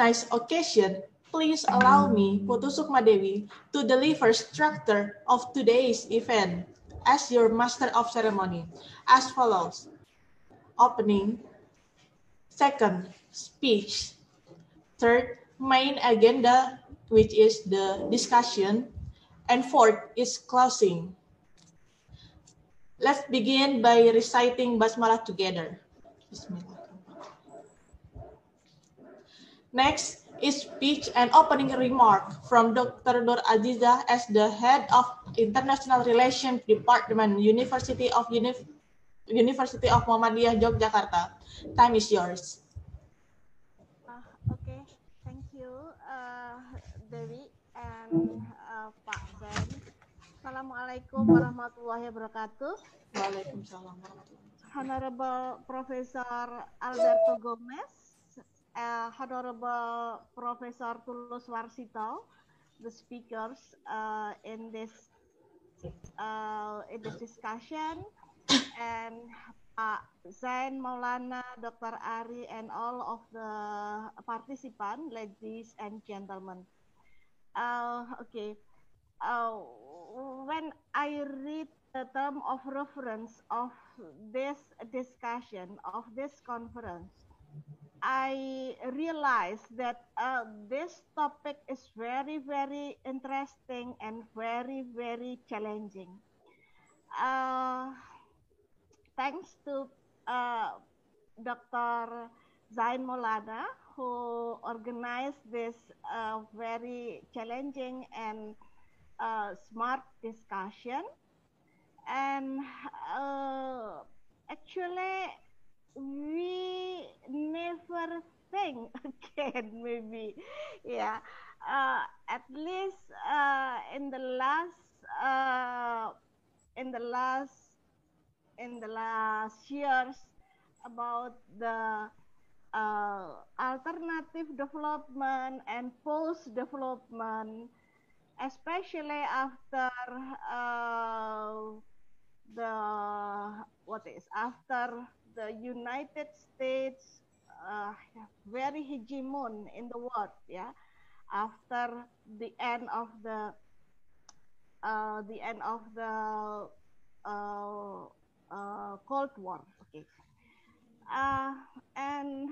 nice occasion, please allow me, Putu Sukma to deliver structure of today's event as your master of ceremony as follows. Opening. Second, speech. Third, main agenda, which is the discussion. And fourth is closing. Let's begin by reciting Basmalah together. Bismillah. Next is speech and opening remark from Dr. Nur Aziza as the head of International Relations Department, University of Uni University of Muhammadiyah, Yogyakarta. Time is yours. Uh, okay, thank you, uh, Dewi and uh, Pak Zain. Assalamualaikum warahmatullahi wabarakatuh. Waalaikumsalam warahmatullahi wabarakatuh. Honorable Professor Alberto Gomez, uh, Honorable Professor Tulus Warsito, the speakers uh, in this uh, in this discussion, and Pak Zain Maulana, Dr. Ari, and all of the participants, ladies and gentlemen. Uh, okay, uh, when I read the term of reference of this discussion, of this conference, I realized that uh, this topic is very, very interesting and very, very challenging. Uh, thanks to uh, Dr. Zain Maulana, who organized this uh, very challenging and uh, smart discussion. And uh, actually, we never think again maybe. Yeah. Uh, at least uh, in the last uh, in the last in the last years about the uh, alternative development and post development especially after uh, the what is after the United States uh, very hegemon in the world, yeah, after the end of the uh, the end of the uh, uh Cold War. Okay, uh, and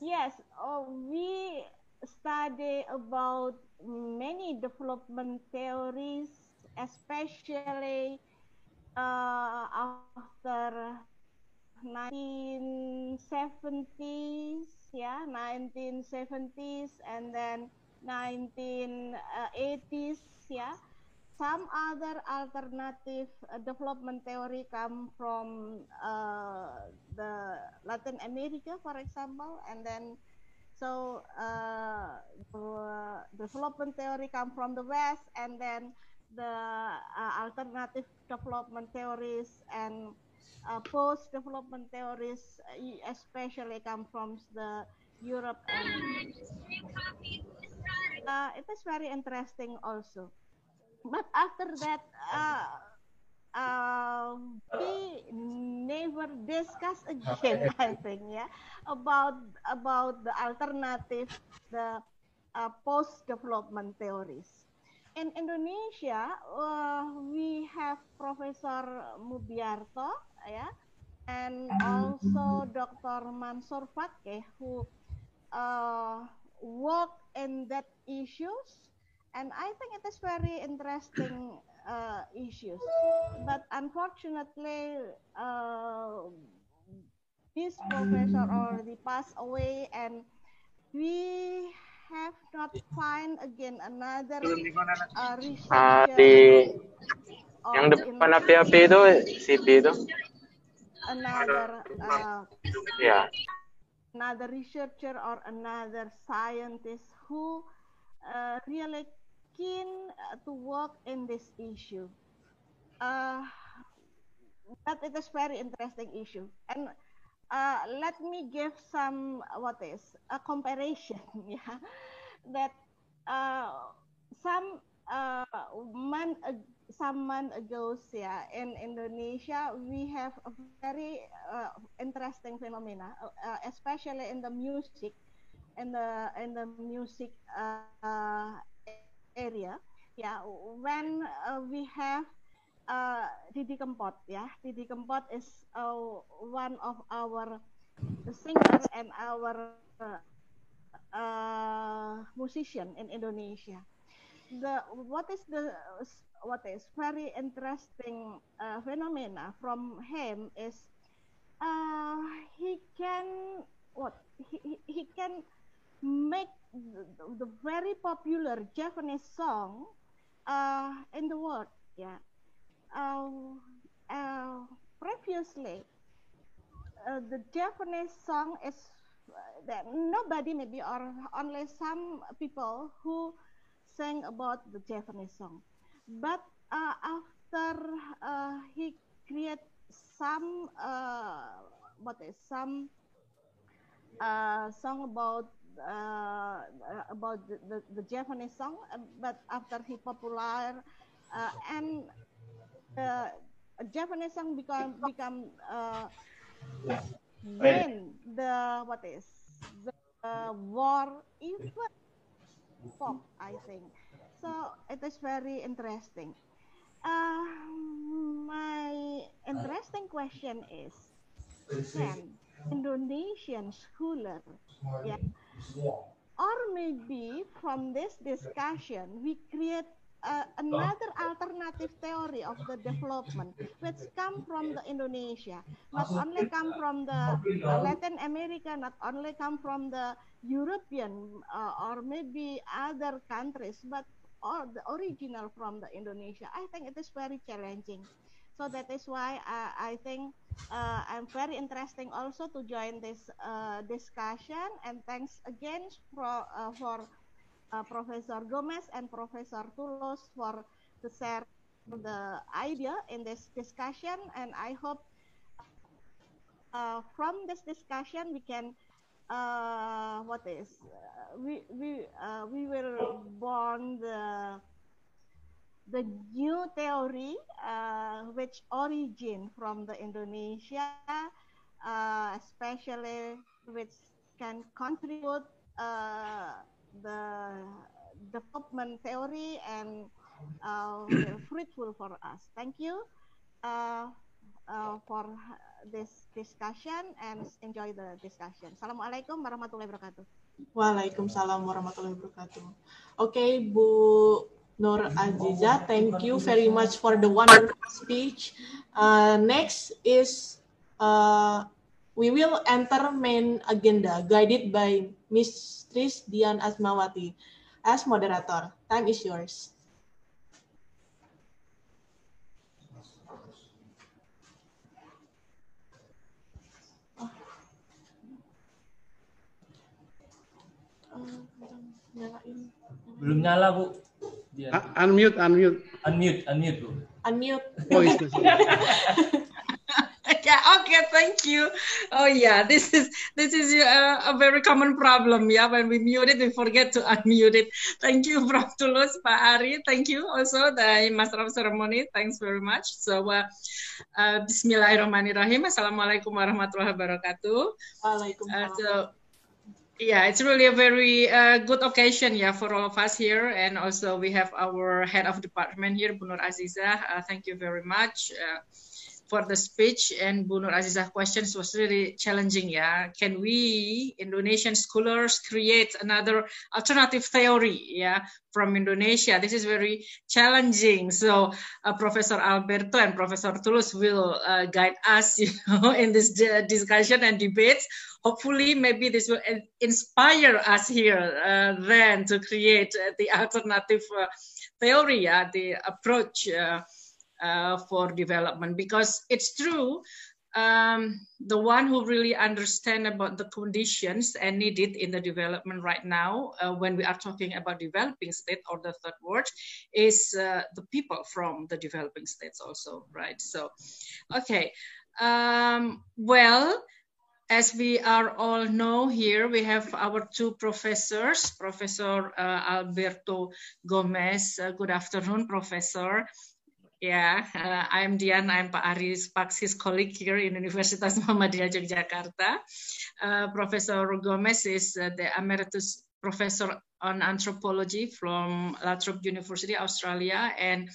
yes, uh, we study about many development theories, especially uh, after 1970s, yeah, 1970s, and then 1980s, yeah. Some other alternative development theory come from uh, the Latin America, for example, and then so uh, the development theory come from the West, and then the uh, alternative development theories and uh, post-development theories, uh, especially come from the Europe and uh, it is very interesting also. But after that, uh, uh, we never discuss again. I think, yeah, about about the alternative, the uh, post-development theories in Indonesia, uh, we have Professor Mubyarto, yeah, and also Dr. Mansour Fakih, who uh, work in that issues, and I think it is very interesting uh, issues. But unfortunately, uh, this professor already passed away, and we have not find again another uh, researcher. Ah, di yang depan api-api itu CP itu. Another uh, Ya. another researcher or another scientist who uh, really keen to work in this issue. Uh, but it is very interesting issue and uh, let me give some what is a comparison yeah that uh, some uh, month some month ago yeah in Indonesia we have a very uh, interesting phenomena uh, especially in the music in the in the music uh, area. Yeah, when uh, we have uh, Didi Kempot, yeah, Didi Kempot is uh, one of our singer and our uh, uh, musician in Indonesia. The what is the what is very interesting uh, phenomena from him is uh, he can what he, he can make the, the very popular Javanese song uh, in the world. Yeah. Uh, uh, previously, uh, the Javanese song is uh, that nobody maybe or only some people who sang about the Javanese song. But uh, after uh, he create some what is some song about uh, about the, the, the, Javanese song, uh, but after he popular uh, and the Javanese song become become when the what is the war even pop, I think. So it is very interesting. Uh, my interesting question is, can Indonesian scholar, yeah, or maybe from this discussion, we create uh, another alternative theory of the development, which come from the Indonesia, not only come from the uh, Latin America, not only come from the European uh, or maybe other countries, but or the original from the Indonesia. I think it is very challenging. So that is why uh, I think uh, I'm very interesting also to join this uh, discussion. And thanks again for, uh, for uh, Professor Gomes and Professor Tulus for to share the idea in this discussion. And I hope uh, from this discussion we can what is we we we will born the the new theory uh, which origin from the Indonesia, uh, especially which can contribute uh, the development theory and uh, fruitful for us. Thank you uh, uh, for this discussion and enjoy the discussion. Assalamualaikum warahmatullahi wabarakatuh. Waalaikumsalam warahmatullahi wabarakatuh. Oke, okay, Bu Nur Aziza. Thank you very much for the wonderful speech. Uh, next is uh, we will enter main agenda guided by Ms. Tris Dian Asmawati as moderator. Time is yours. Belum nyala, Bu. Uh, unmute, unmute. Unmute, unmute, Bu. Unmute. Voice. yeah okay thank you. Oh yeah this is this is a, uh, a, very common problem yeah when we mute it we forget to unmute it. Thank you prof. Tulus pak ari. Thank you also the master of ceremony. Thanks very much. So uh, uh, bismillahirrahmanirrahim. Assalamualaikum warahmatullahi wabarakatuh. Waalaikumsalam. Uh, so yeah, it's really a very uh, good occasion, yeah, for all of us here. And also we have our head of department here, Bunur Aziza. Uh, thank you very much. Uh, for the speech. And Bunur Aziza questions was really challenging, yeah. Can we, Indonesian scholars, create another alternative theory, yeah, from Indonesia? This is very challenging. So uh, Professor Alberto and Professor Tulus will uh, guide us, you know, in this discussion and debates hopefully maybe this will inspire us here uh, then to create uh, the alternative uh, theory, uh, the approach uh, uh, for development because it's true um, the one who really understand about the conditions and needed in the development right now when we are talking about developing state or the third world is the people from the developing states also right so okay um, well as we are all know here, we have our two professors, Professor uh, Alberto Gomes. Uh, good afternoon, Professor. Yeah, uh, I'm Dian. I'm Pak Aris Paksis colleague here in Universitas Muhammadiyah Yogyakarta. Uh, professor Gomes is uh, the emeritus professor on anthropology from La Trobe University, Australia, and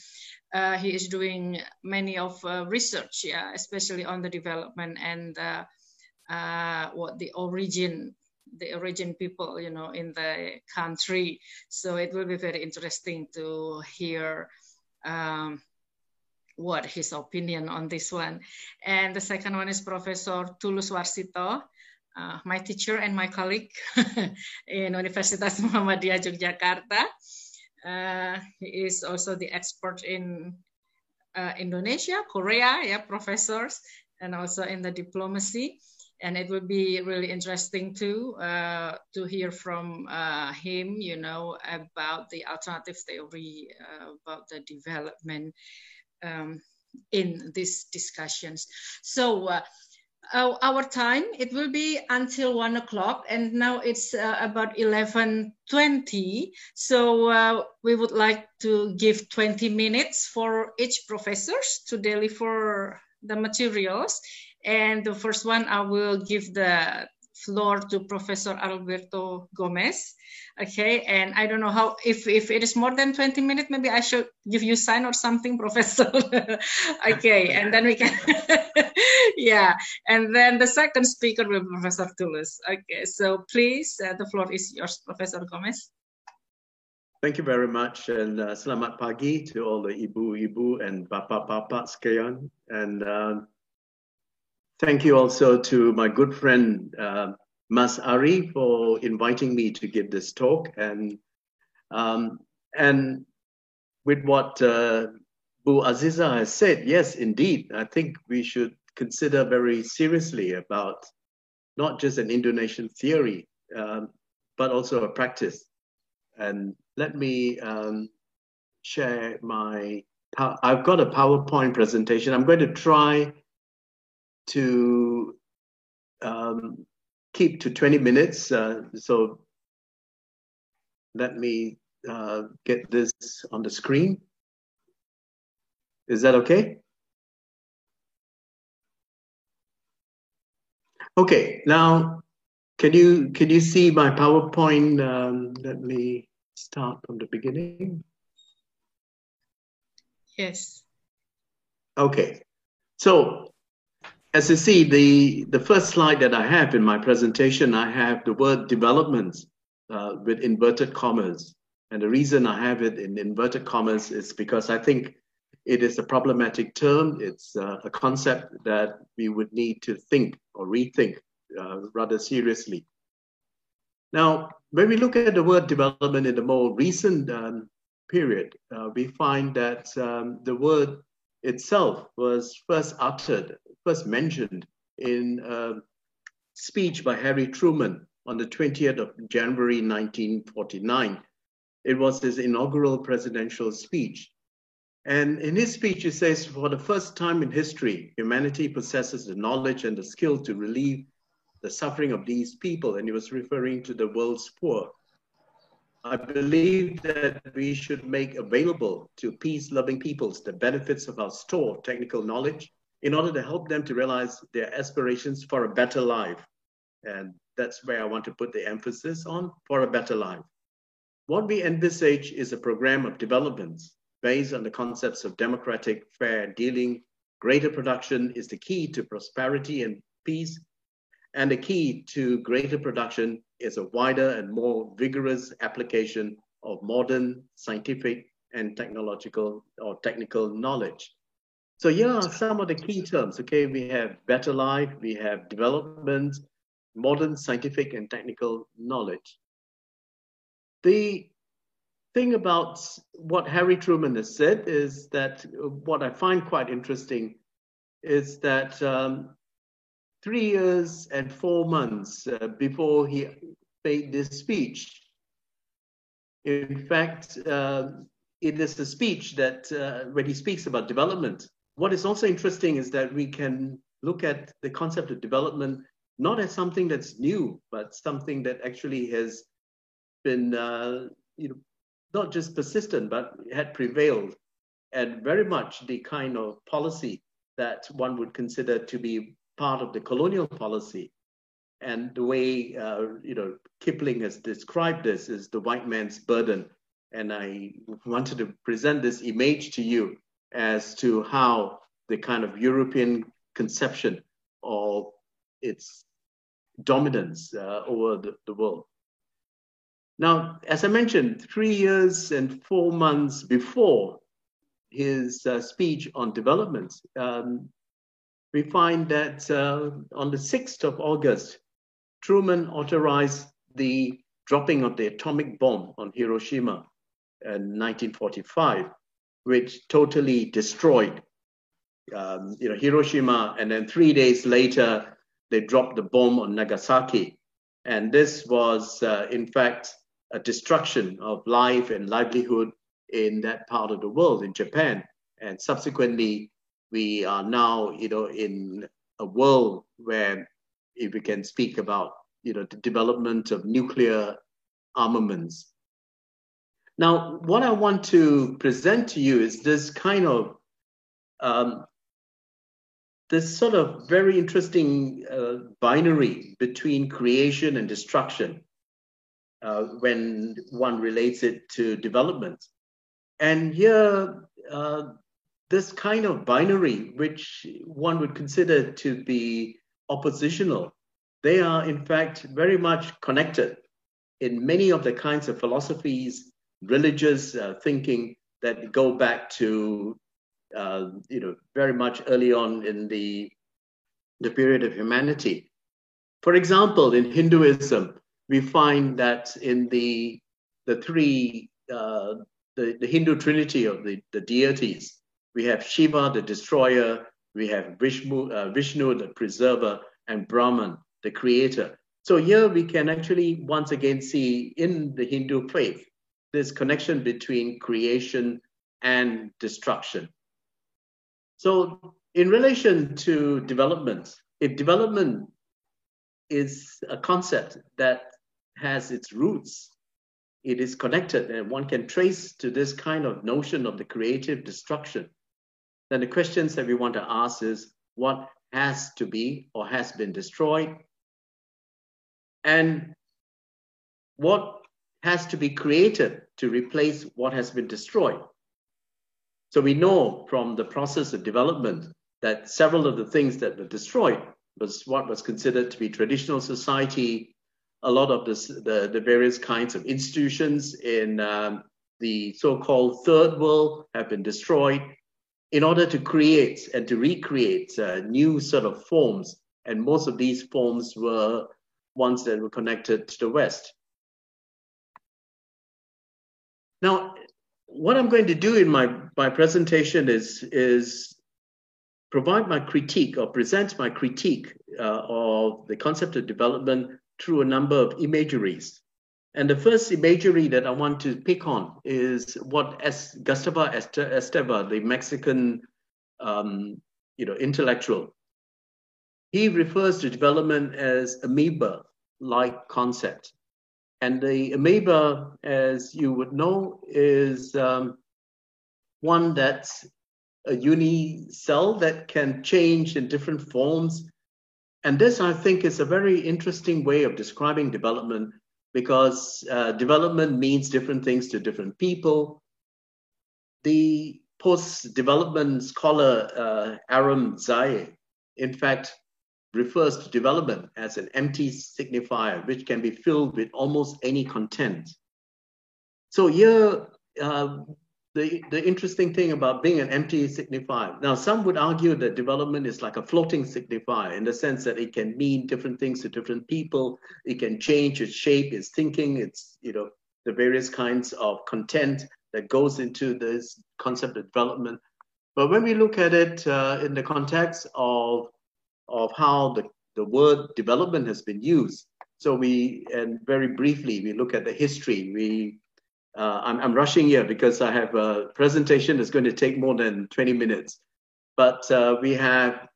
uh, he is doing many of research, yeah, especially on the development and what the origin, the origin people, you know, in the country. So it will be very interesting to hear. Um, what his opinion on this one. And the second one is Professor Tulus Warsito, uh, my teacher and my colleague in Universitas Muhammadiyah Yogyakarta. Uh, he is also the expert in uh, Indonesia, Korea, yeah, professors, and also in the diplomacy. And it would be really interesting too uh, to hear from uh, him, you know, about the alternative theory uh, about the development um, in these discussions. So uh, our time, it will be until one o'clock and now it's uh, about 11.20. So uh, we would like to give 20 minutes for each professors to deliver the materials. And the first one, I will give the floor to Professor Alberto Gomes. Okay, and I don't know how if if it is more than 20 minutes, maybe I should give you sign or something, Professor. okay, and then we can yeah, and then the second speaker will be Professor Tulus. Okay, so please, uh, the floor is yours, Professor Gomes. Thank you very much, and uh, selamat pagi to all the ibu-ibu and bapak-bapak sekalian, and. Uh, Thank you also to my good friend uh, Mas Ari for inviting me to give this talk. And um, and with what uh, Bu Aziza has said, yes, indeed, I think we should consider very seriously about not just an Indonesian theory, um, but also a practice. And let me um, share my. I've got a PowerPoint presentation. I'm going to try to um, keep to 20 minutes. Uh, so let me uh, get this on the screen. Is that okay? Okay, now can you can you see my PowerPoint? Um, let me start from the beginning. Yes. Okay, so as you see, the, the first slide that I have in my presentation, I have the word development uh, with inverted commas. And the reason I have it in inverted commas is because I think it is a problematic term. It's uh, a concept that we would need to think or rethink uh, rather seriously. Now, when we look at the word development in the more recent um, period, uh, we find that um, the word itself was first uttered first mentioned in a speech by Harry Truman on the 20th of January 1949. It was his inaugural presidential speech. And in his speech, he says, for the first time in history, humanity possesses the knowledge and the skill to relieve the suffering of these people. And he was referring to the world's poor. I believe that we should make available to peace loving peoples the benefits of our stored technical knowledge in order to help them to realize their aspirations for a better life. And that's where I want to put the emphasis on for a better life. What we envisage is a program of developments based on the concepts of democratic, fair dealing. Greater production is the key to prosperity and peace. And the key to greater production is a wider and more vigorous application of modern scientific and technological or technical knowledge. So here are some of the key terms. Okay, we have better life, we have development, modern scientific and technical knowledge. The thing about what Harry Truman has said is that what I find quite interesting is that um, three years and four months uh, before he made this speech, in fact, uh, it is a speech that uh, when he speaks about development, what is also interesting is that we can look at the concept of development not as something that's new, but something that actually has been, uh, you know, not just persistent, but had prevailed and very much the kind of policy that one would consider to be part of the colonial policy. And the way uh, you know Kipling has described this is the white man's burden. And I wanted to present this image to you as to how the kind of European conception of its dominance uh, over the, the world. Now, as I mentioned, three years and four months before his uh, speech on development, um, we find that uh, on the 6th of August, Truman authorized the dropping of the atomic bomb on Hiroshima in 1945, which totally destroyed um, you know, Hiroshima. And then three days later, they dropped the bomb on Nagasaki. And this was, uh, in fact, a destruction of life and livelihood in that part of the world, in Japan. And subsequently, we are now, you know, in a world where if we can speak about, you know, the development of nuclear armaments. Now, what I want to present to you is this kind of um, this sort of very interesting uh, binary between creation and destruction uh, when one relates it to development. And here, uh, this kind of binary, which one would consider to be oppositional, they are in fact very much connected in many of the kinds of philosophies, religious uh, thinking that go back to, uh, you know, very much early on in the, the period of humanity. For example, in Hinduism, we find that in the the three uh, the, the Hindu trinity of the, the deities, we have Shiva, the destroyer, we have Vishnu, uh, Vishnu, the preserver, and Brahman, the creator. So here we can actually once again see in the Hindu faith this connection between creation and destruction. So in relation to development, if development is a concept that has its roots. It is connected, and one can trace to this kind of notion of the creative destruction. Then the questions that we want to ask is what has to be or has been destroyed, and what has to be created to replace what has been destroyed. So we know from the process of development that several of the things that were destroyed was what was considered to be traditional society, a lot of this, the, the various kinds of institutions in um, the so-called third world have been destroyed in order to create and to recreate uh, new sort of forms. And most of these forms were ones that were connected to the West. Now, what I'm going to do in my, my presentation is, is provide my critique or present my critique uh, of the concept of development through a number of imageries. And the first imagery that I want to pick on is what es- Gustavo Esteva, the Mexican um, you know, intellectual, he refers to development as amoeba-like concept. And the amoeba, as you would know, is um, one that's a uni cell that can change in different forms and this, I think, is a very interesting way of describing development because uh, development means different things to different people. The post development scholar uh, Aram Ziai, in fact, refers to development as an empty signifier which can be filled with almost any content. So here, uh, the, the interesting thing about being an empty signifier. Now, some would argue that development is like a floating signifier in the sense that it can mean different things to different people. It can change its shape, its thinking, its, you know, the various kinds of content that goes into this concept of development. But when we look at it uh, in the context of, of how the, the word development has been used, so we, and very briefly, we look at the history. We uh, I'm, I'm, rushing here because I have a presentation that's going to take more than 20 minutes. But uh, we have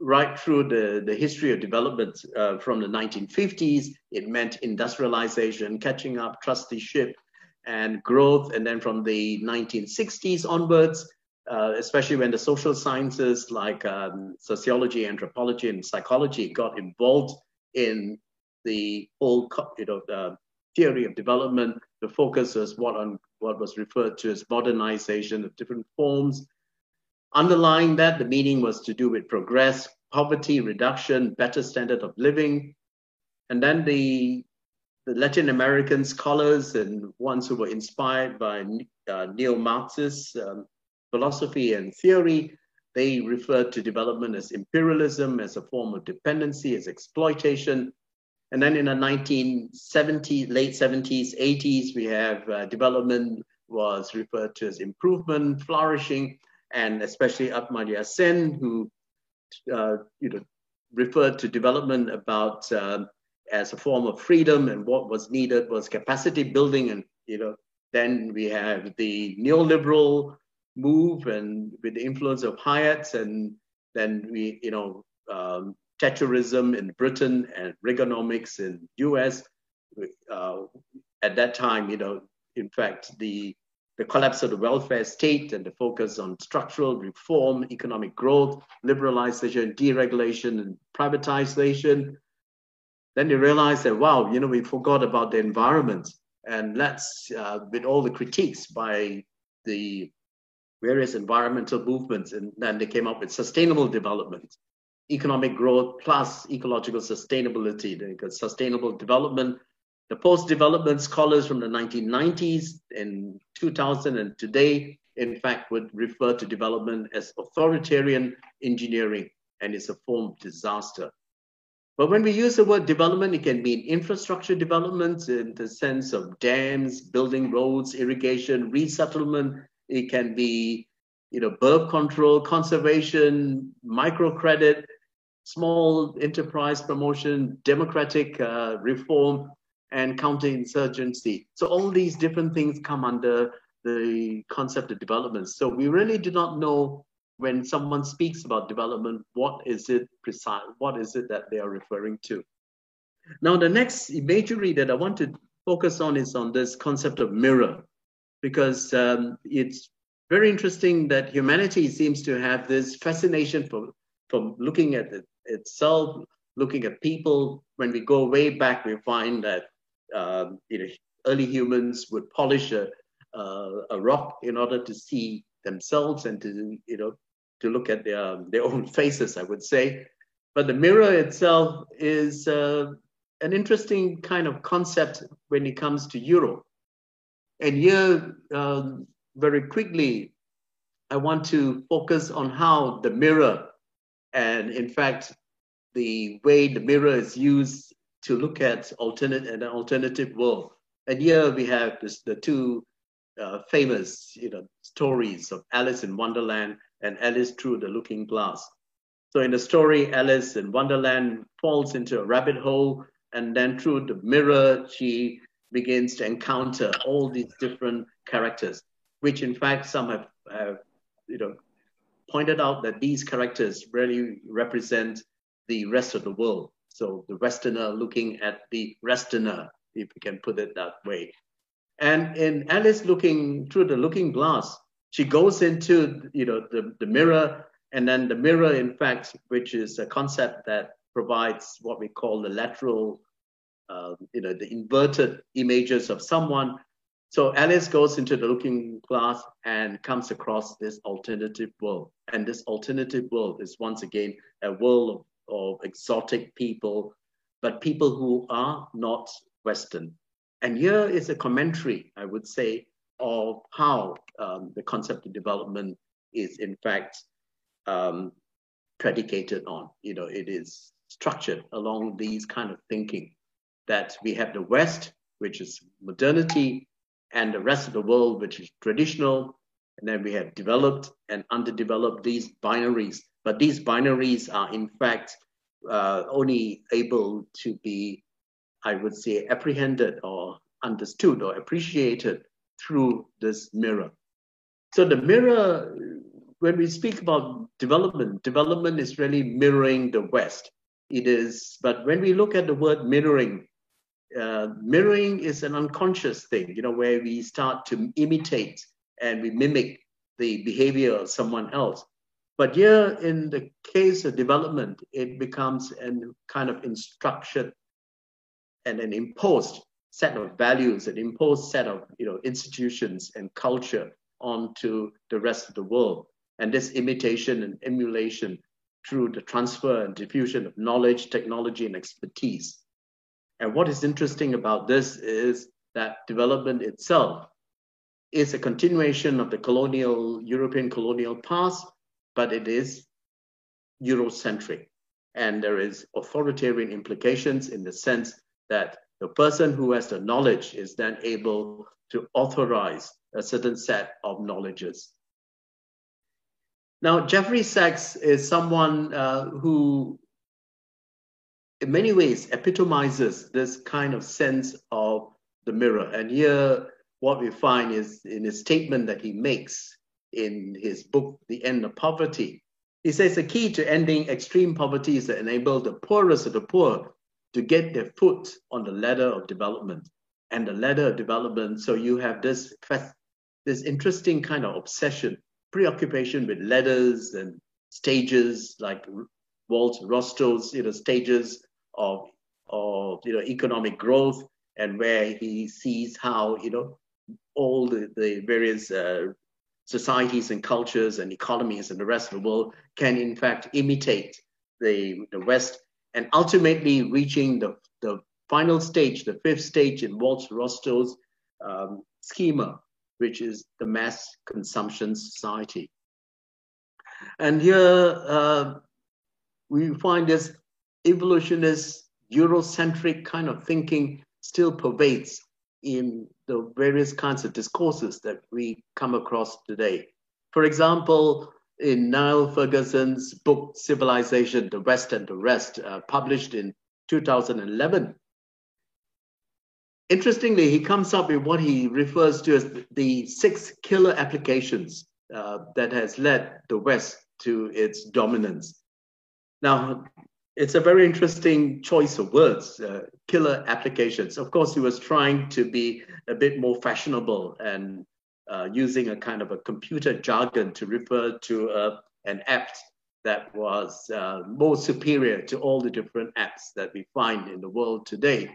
right through the, the history of development uh, from the 1950s, it meant industrialization, catching up, trusteeship, and growth. And then from the 1960s onwards, uh, especially when the social sciences like um, sociology, anthropology, and psychology got involved in the whole you know the theory of development. The focus was what on what was referred to as modernization of different forms. Underlying that, the meaning was to do with progress, poverty reduction, better standard of living, and then the the Latin American scholars and ones who were inspired by uh, neo-Marxist um, philosophy and theory, they referred to development as imperialism, as a form of dependency, as exploitation. And then in the 1970s, late 70s, 80s, we have uh, development was referred to as improvement, flourishing, and especially Amartya Sen, who uh, you know referred to development about uh, as a form of freedom, and what was needed was capacity building, and you know then we have the neoliberal move and with the influence of Hayek, and then we, you know, um, Thatcherism in Britain and Reaganomics in US. Uh, at that time, you know, in fact, the the collapse of the welfare state and the focus on structural reform, economic growth, liberalization, deregulation, and privatization. Then they realized that, wow, you know, we forgot about the environment. And let's, uh, with all the critiques by the various environmental movements, and then they came up with sustainable development, economic growth plus ecological sustainability, sustainable development. The post-development scholars from the 1990s and 2000 and today, in fact, would refer to development as authoritarian engineering, and it's a form of disaster. But when we use the word development, it can mean infrastructure development in the sense of dams, building roads, irrigation, resettlement, it can be, you know, birth control, conservation, microcredit, small enterprise promotion, democratic uh, reform, and counterinsurgency. So all these different things come under the concept of development. So we really do not know when someone speaks about development, what is it precise, what is it that they are referring to. Now, the next imagery that I want to focus on is on this concept of mirror because um, it's very interesting that humanity seems to have this fascination for, for looking at it itself, looking at people. When we go way back, we find that um, you know early humans would polish a, uh, a rock in order to see themselves and to you know to look at their their own faces, I would say. But the mirror itself is uh, an interesting kind of concept when it comes to Europe. And here, um, very quickly, I want to focus on how the mirror, and in fact, the way the mirror is used to look at alternate an alternative world. And here we have this, the two uh, famous, you know, stories of Alice in Wonderland and Alice through the Looking Glass. So in the story, Alice in Wonderland falls into a rabbit hole, and then through the mirror, she begins to encounter all these different characters, which in fact some have, have you know, pointed out that these characters really represent the rest of the world. So the Westerner looking at the Westerner, if you can put it that way. And in Alice looking through the looking glass, she goes into you know the, the mirror, and then the mirror, in fact, which is a concept that provides what we call the lateral um, you know, the inverted images of someone. So Alice goes into the looking glass and comes across this alternative world. And this alternative world is once again a world of, of exotic people, but people who are not Western. And here is a commentary, I would say, of how um, the concept of development is in fact um, predicated on. You know, it is structured along these kind of thinking that we have the West, which is modernity, and the rest of the world, which is traditional. And then we have developed and underdeveloped these binaries. But these binaries are, in fact, uh, only able to be, I would say, apprehended or understood or appreciated through this mirror. So the mirror, when we speak about development, development is really mirroring the West. It is, but when we look at the word mirroring, uh, mirroring is an unconscious thing, you know, where we start to imitate and we mimic the behavior of someone else. But here, in the case of development, it becomes a kind of instruction and an imposed set of values, an imposed set of you know institutions and culture onto the rest of the world. And this imitation and emulation through the transfer and diffusion of knowledge, technology, and expertise. And what is interesting about this is that development itself is a continuation of the colonial, European colonial past, but it is Eurocentric. And there is authoritarian implications in the sense that the person who has the knowledge is then able to authorize a certain set of knowledges. Now, Jeffrey Sachs is someone uh, who, in many ways, epitomizes this kind of sense of the mirror. And here, what we find is in his statement that he makes in his book, The End of Poverty. He says the key to ending extreme poverty is to enable the poorest of the poor to get their foot on the ladder of development. And the ladder of development, so you have this, this interesting kind of obsession, preoccupation with ladders and stages like Walt Rostow's you know, stages of, of you know, economic growth and where he sees how you know all the, the various uh, societies and cultures and economies and the rest of the world can in fact imitate the, the West and ultimately reaching the, the final stage, the fifth stage in Walt Rostow's um, schema, which is the mass consumption society. And here uh, we find this evolutionist, Eurocentric kind of thinking still pervades in the various kinds of discourses that we come across today. For example, in Niall Ferguson's book Civilization, The West and the Rest, uh, published in 2011, interestingly, he comes up with what he refers to as the six killer applications uh, that has led the West to its dominance. Now, it's a very interesting choice of words, uh, killer applications. Of course, he was trying to be a bit more fashionable and uh, using a kind of a computer jargon to refer to uh, an app that was uh, more superior to all the different apps that we find in the world today.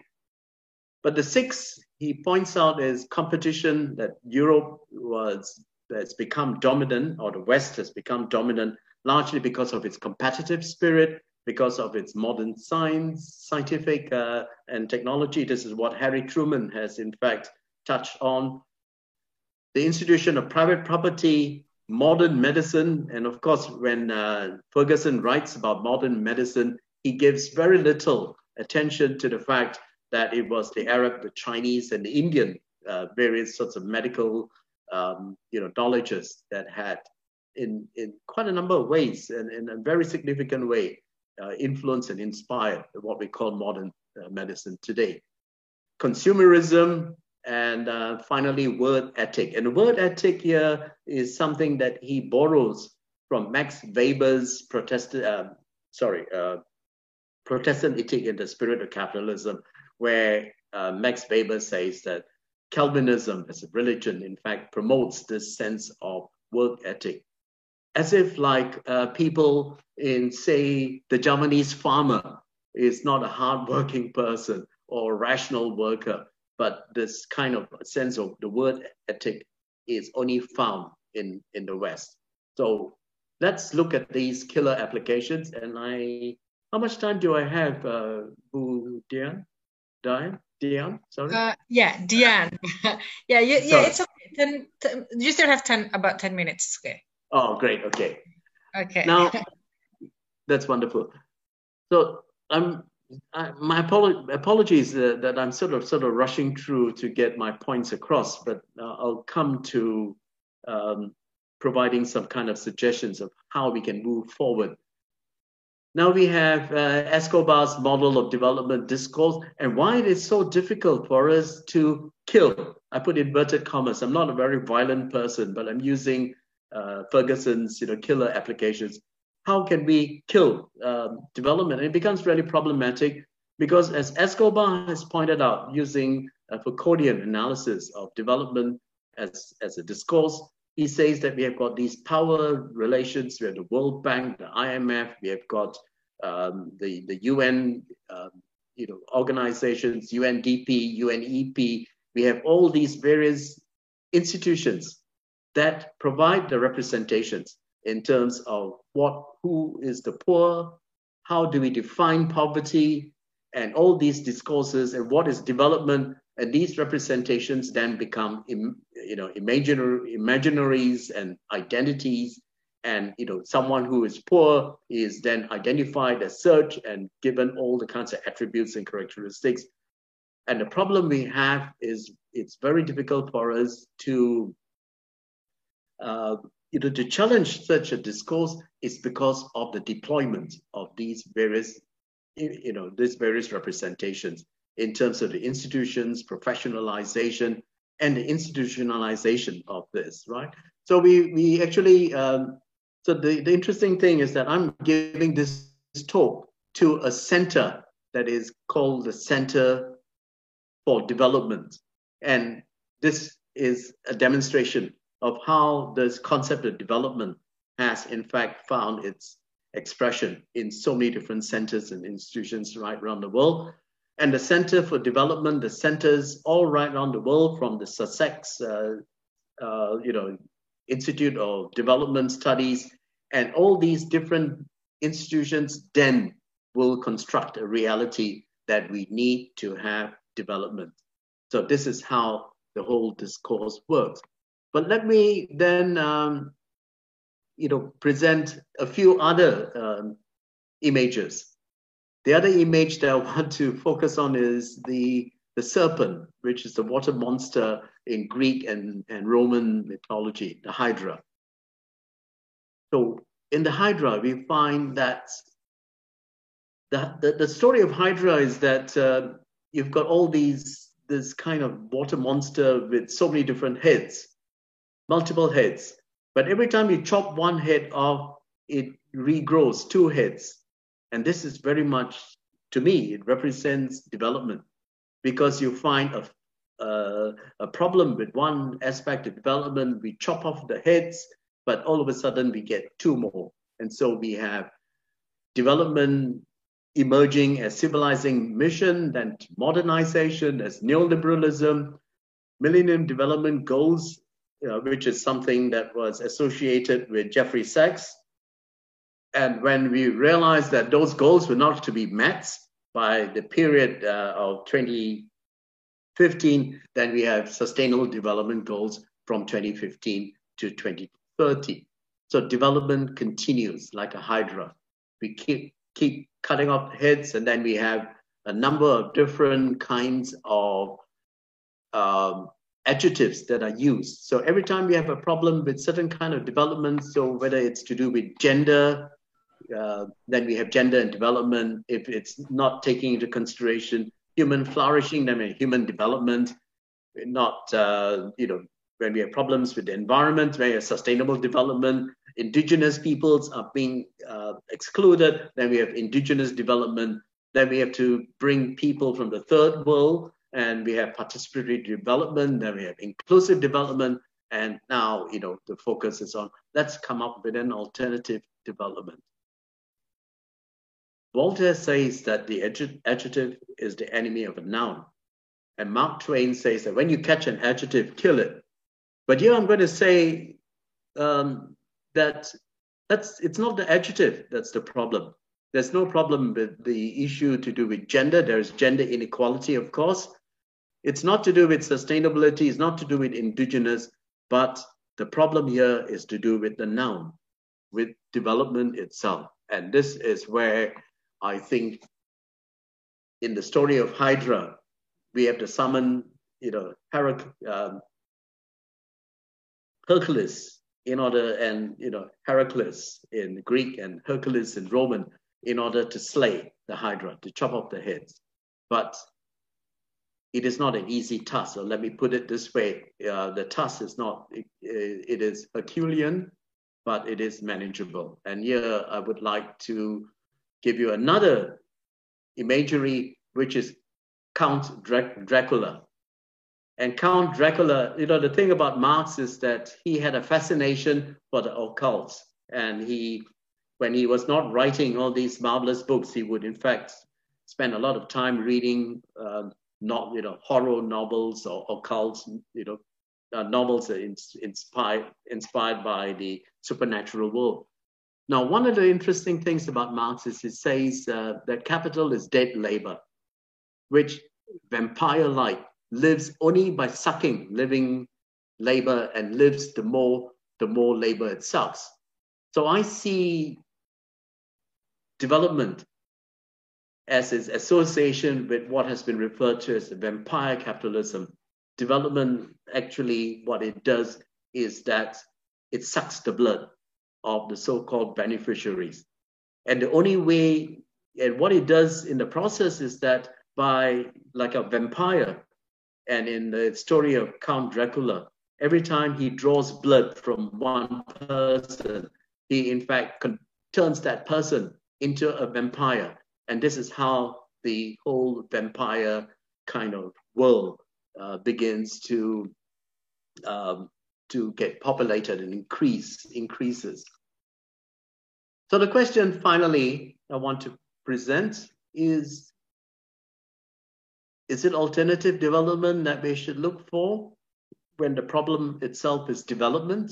But the six he points out is competition that Europe was has become dominant, or the West has become dominant, largely because of its competitive spirit, because of its modern science, scientific uh, and technology. This is what Harry Truman has in fact touched on. The institution of private property, modern medicine, and of course, when uh, Ferguson writes about modern medicine, he gives very little attention to the fact that it was the Arab, the Chinese, and the Indian uh, various sorts of medical, um, you know, knowledges that had, in in quite a number of ways, and in a very significant way, influence and inspire what we call modern uh, medicine today. Consumerism, and uh, finally word ethic. And word ethic here is something that he borrows from Max Weber's Protestant, uh, sorry, uh, Protestant ethic in the spirit of capitalism, where uh, Max Weber says that Calvinism as a religion, in fact, promotes this sense of work ethic as if like uh, people in, say, the Javanese farmer is not a hardworking person or rational worker, but this kind of sense of the word ethic is only found in, in the West. So let's look at these killer applications. And I, how much time do I have, uh, Diane? Diane? Diane, sorry. Uh, yeah, Diane. yeah, yeah, yeah. It's okay. Ten, ten, you still have ten about ten minutes. Okay. Oh, great. Okay. Okay. Now, that's wonderful. So I'm I, my apolo- apologies uh, that I'm sort of sort of rushing through to get my points across, but uh, I'll come to um, providing some kind of suggestions of how we can move forward. Now we have uh, Escobar's model of development discourse and why it is so difficult for us to kill. I put inverted commas. I'm not a very violent person, but I'm using uh, Ferguson's you know killer applications. How can we kill um, development? And it becomes really problematic because, as Escobar has pointed out, using a Foucauldian analysis of development as, as a discourse, he says that we have got these power relations. We have the World Bank, the IMF. We have got um, the the UN, um, you know, organizations, UNDP, UNEP. We have all these various institutions that provide the representations in terms of what, who is the poor, how do we define poverty, and all these discourses, and what is development, and these representations then become, you know, imaginary, imaginaries and identities, and you know, someone who is poor is then identified as such and given all the kinds of attributes and characteristics. And the problem we have is it's very difficult for us to uh, you know, to challenge such a discourse is because of the deployment of these various, you know, these various representations in terms of the institutions, professionalization, and the institutionalization of this, right? So we we actually, um, so the, the interesting thing is that I'm giving this talk to a center that is called the Center for Development. And this is a demonstration of how this concept of development has in fact found its expression in so many different centers and institutions right around the world. And the Center for Development, the centers all right around the world, from the Sussex, uh, uh, you know, Institute of Development Studies, and all these different institutions then will construct a reality that we need to have development. So this is how the whole discourse works. But let me then, um, you know, present a few other um, images. The other image that I want to focus on is the, the serpent, which is the water monster in Greek and, and Roman mythology, the Hydra. So in the Hydra, we find that the, the, the story of Hydra is that uh, you've got all these, this kind of water monster with so many different heads multiple heads. But every time you chop one head off, it regrows two heads. And this is very much, to me, it represents development because you find a, a problem with one aspect of development, we chop off the heads, but all of a sudden we get two more. And so we have development emerging as civilizing mission, then modernization as neoliberalism, Millennium Development Goals uh, which is something that was associated with Jeffrey Sachs. And when we realized that those goals were not to be met by the period uh, of 2015, then we have sustainable development goals from 2015 to 2030. So development continues like a hydra. We keep keep cutting off heads, and then we have a number of different kinds of um, adjectives that are used. So every time we have a problem with certain kind of development, so whether it's to do with gender, uh, then we have gender and development. If it's not taking into consideration human flourishing, then we human development. Not, uh, you know, when we have problems with the environment, when we have sustainable development, indigenous peoples are being uh, excluded, then we have indigenous development. Then we have to bring people from the third world and we have participatory development, then we have inclusive development, and now you know the focus is on let's come up with an alternative development. Voltaire says that the adjective is the enemy of a noun. And Mark Twain says that when you catch an adjective, kill it. But here I'm going to say um, that that's it's not the adjective that's the problem. There's no problem with the issue to do with gender. There's gender inequality, of course, it's not to do with sustainability, it's not to do with indigenous, but the problem here is to do with the noun, with development itself. And this is where I think in the story of Hydra, we have to summon, you know, Herac- um, Hercules in order, and, you know, Heracles in Greek and Hercules in Roman in order to slay the Hydra, to chop off the heads. But it is not an easy task. So let me put it this way: uh, the task is not it, it is Herculean, but it is manageable. And here I would like to give you another imagery, which is Count Dracula. And Count Dracula, you know, the thing about Marx is that he had a fascination for the occult. And he, when he was not writing all these marvelous books, he would in fact spend a lot of time reading, um, not, you know, horror novels or occult, you know, uh, novels inspired, inspired by the supernatural world. Now, one of the interesting things about Marx is he says uh, that capital is dead labor, which vampire-like lives only by sucking living labor and lives the more the more labor it sucks. So I see development as its association with what has been referred to as the vampire capitalism. Development actually what it does is that it sucks the blood of the so-called beneficiaries. And the only way, and what it does in the process is that by like a vampire, and in the story of Count Dracula, every time he draws blood from one person, he in fact turns that person into a vampire. And this is how the whole vampire kind of world uh, begins to um, to get populated and increase increases. So the question finally I want to present is is it alternative development that we should look for when the problem itself is development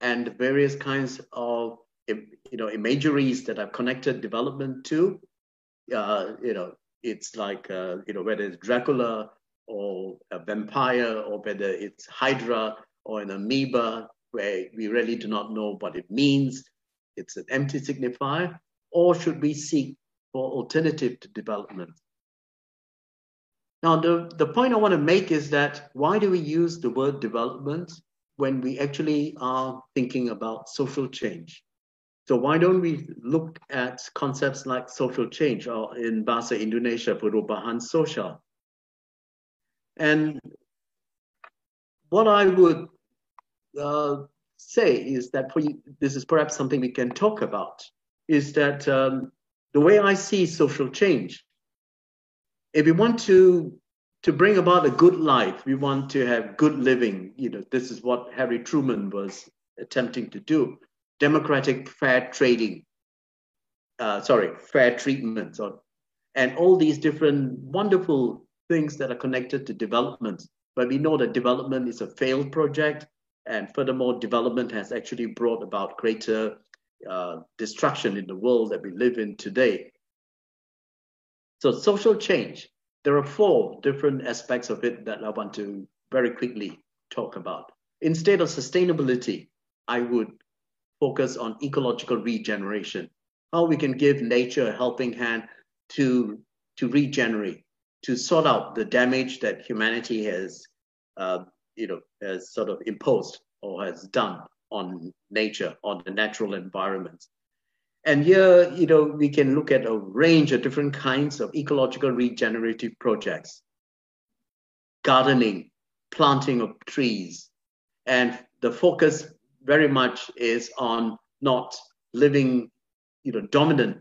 and various kinds of you know imageries that are connected development to uh, you know it's like uh, you know whether it's dracula or a vampire or whether it's hydra or an amoeba where we really do not know what it means it's an empty signifier or should we seek for alternative to development now, the, the point I want to make is that why do we use the word development when we actually are thinking about social change? So why don't we look at concepts like social change or in Bahasa Indonesia, perubahan sosial? And what I would uh, say is that for you, this is perhaps something we can talk about, is that um, the way I see social change if we want to to bring about a good life, we want to have good living. You know, this is what Harry Truman was attempting to do: democratic, fair trading. Uh, sorry, fair treatment, or, and all these different wonderful things that are connected to development. But we know that development is a failed project, and furthermore, development has actually brought about greater uh, destruction in the world that we live in today. So social change, there are four different aspects of it that I want to very quickly talk about. Instead of sustainability, I would focus on ecological regeneration, how we can give nature a helping hand to, to regenerate, to sort out the damage that humanity has, uh, you know, has sort of imposed or has done on nature, on the natural environment. And here, you know, we can look at a range of different kinds of ecological regenerative projects. Gardening, planting of trees. And the focus very much is on not living, you know, dominant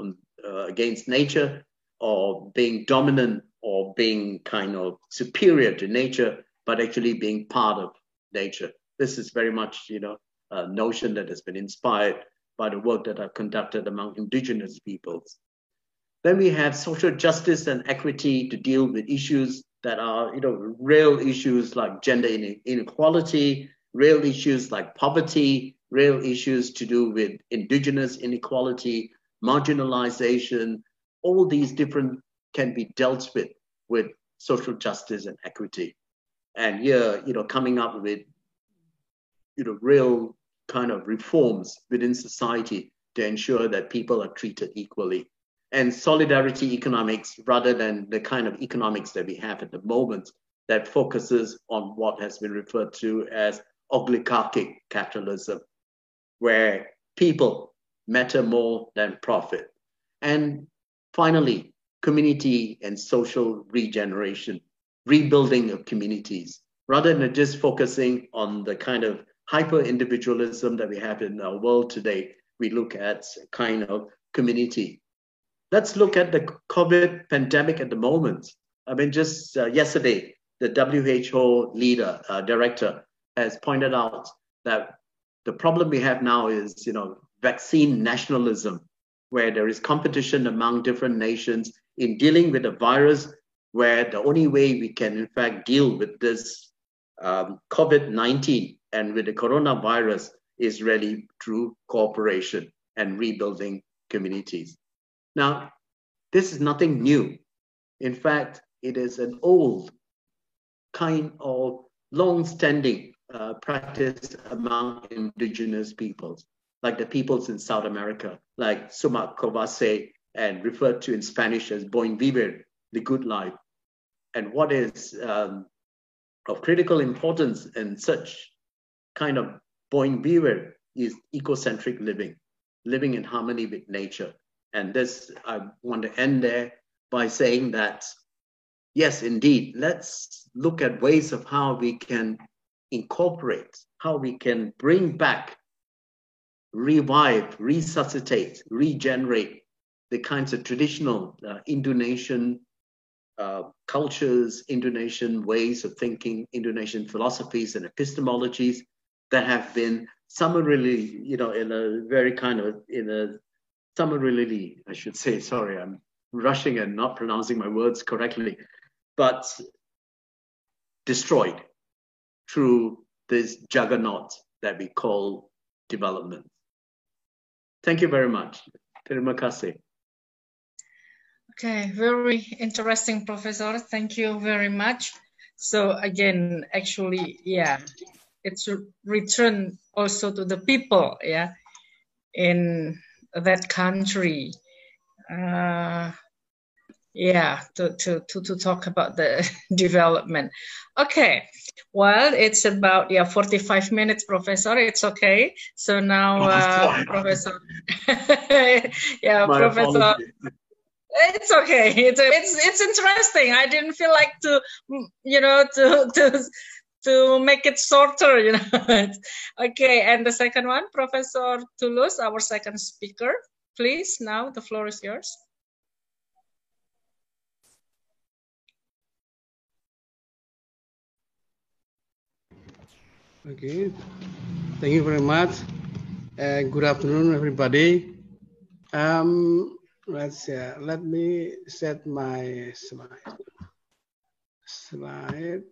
on, uh, against nature or being dominant or being kind of superior to nature, but actually being part of nature. This is very much, you know, a notion that has been inspired by the work that I've conducted among indigenous peoples. Then we have social justice and equity to deal with issues that are, you know, real issues like gender inequality, real issues like poverty, real issues to do with indigenous inequality, marginalization, all these different can be dealt with with social justice and equity. And here, you know, coming up with, you know, real kind of reforms within society to ensure that people are treated equally. And solidarity economics, rather than the kind of economics that we have at the moment, that focuses on what has been referred to as oligarchic capitalism, where people matter more than profit. And finally, community and social regeneration, rebuilding of communities, rather than just focusing on the kind of hyper individualism that we have in our world today, we look at kind of community. Let's look at the COVID pandemic at the moment. I mean, just uh, yesterday, the WHO leader, uh, director, has pointed out that the problem we have now is, you know, vaccine nationalism, where there is competition among different nations in dealing with a virus where the only way we can, in fact, deal with this um, COVID 19 and with the coronavirus is really through cooperation and rebuilding communities. Now, this is nothing new. In fact, it is an old kind of long standing uh, practice among indigenous peoples, like the peoples in South America, like Sumak Kawsay, and referred to in Spanish as Buen Vivir, the good life. And what is um, of critical importance in such kind of Buen Vivir is ecocentric living, living in harmony with nature. And this, I want to end there by saying that, yes, indeed, let's look at ways of how we can incorporate, how we can bring back, revive, resuscitate, regenerate the kinds of traditional uh, Indonesian uh, cultures, Indonesian ways of thinking, Indonesian philosophies and epistemologies that have been summarily, you know, in a very kind of, in a summarily, I should say, sorry, I'm rushing and not pronouncing my words correctly, but destroyed through this juggernaut that we call development. Thank you very much. Terima kasih. Okay, very interesting, Professor. Thank you very much. So again, actually, yeah, it's a return also to the people, yeah, in that country. Uh, yeah, to, to, to, to talk about the development. Okay, well, it's about, yeah, 45 minutes, Professor. It's okay. So now, uh, Professor, yeah, My Professor. It's okay. It's it's it's interesting. I didn't feel like to, you know, to to to make it shorter, you know. okay, and the second one, Professor Tulus, our second speaker. Please, now the floor is yours. Okay, thank you very much. Uh, good afternoon, everybody. Um, let's uh, let me set my slide. Slide.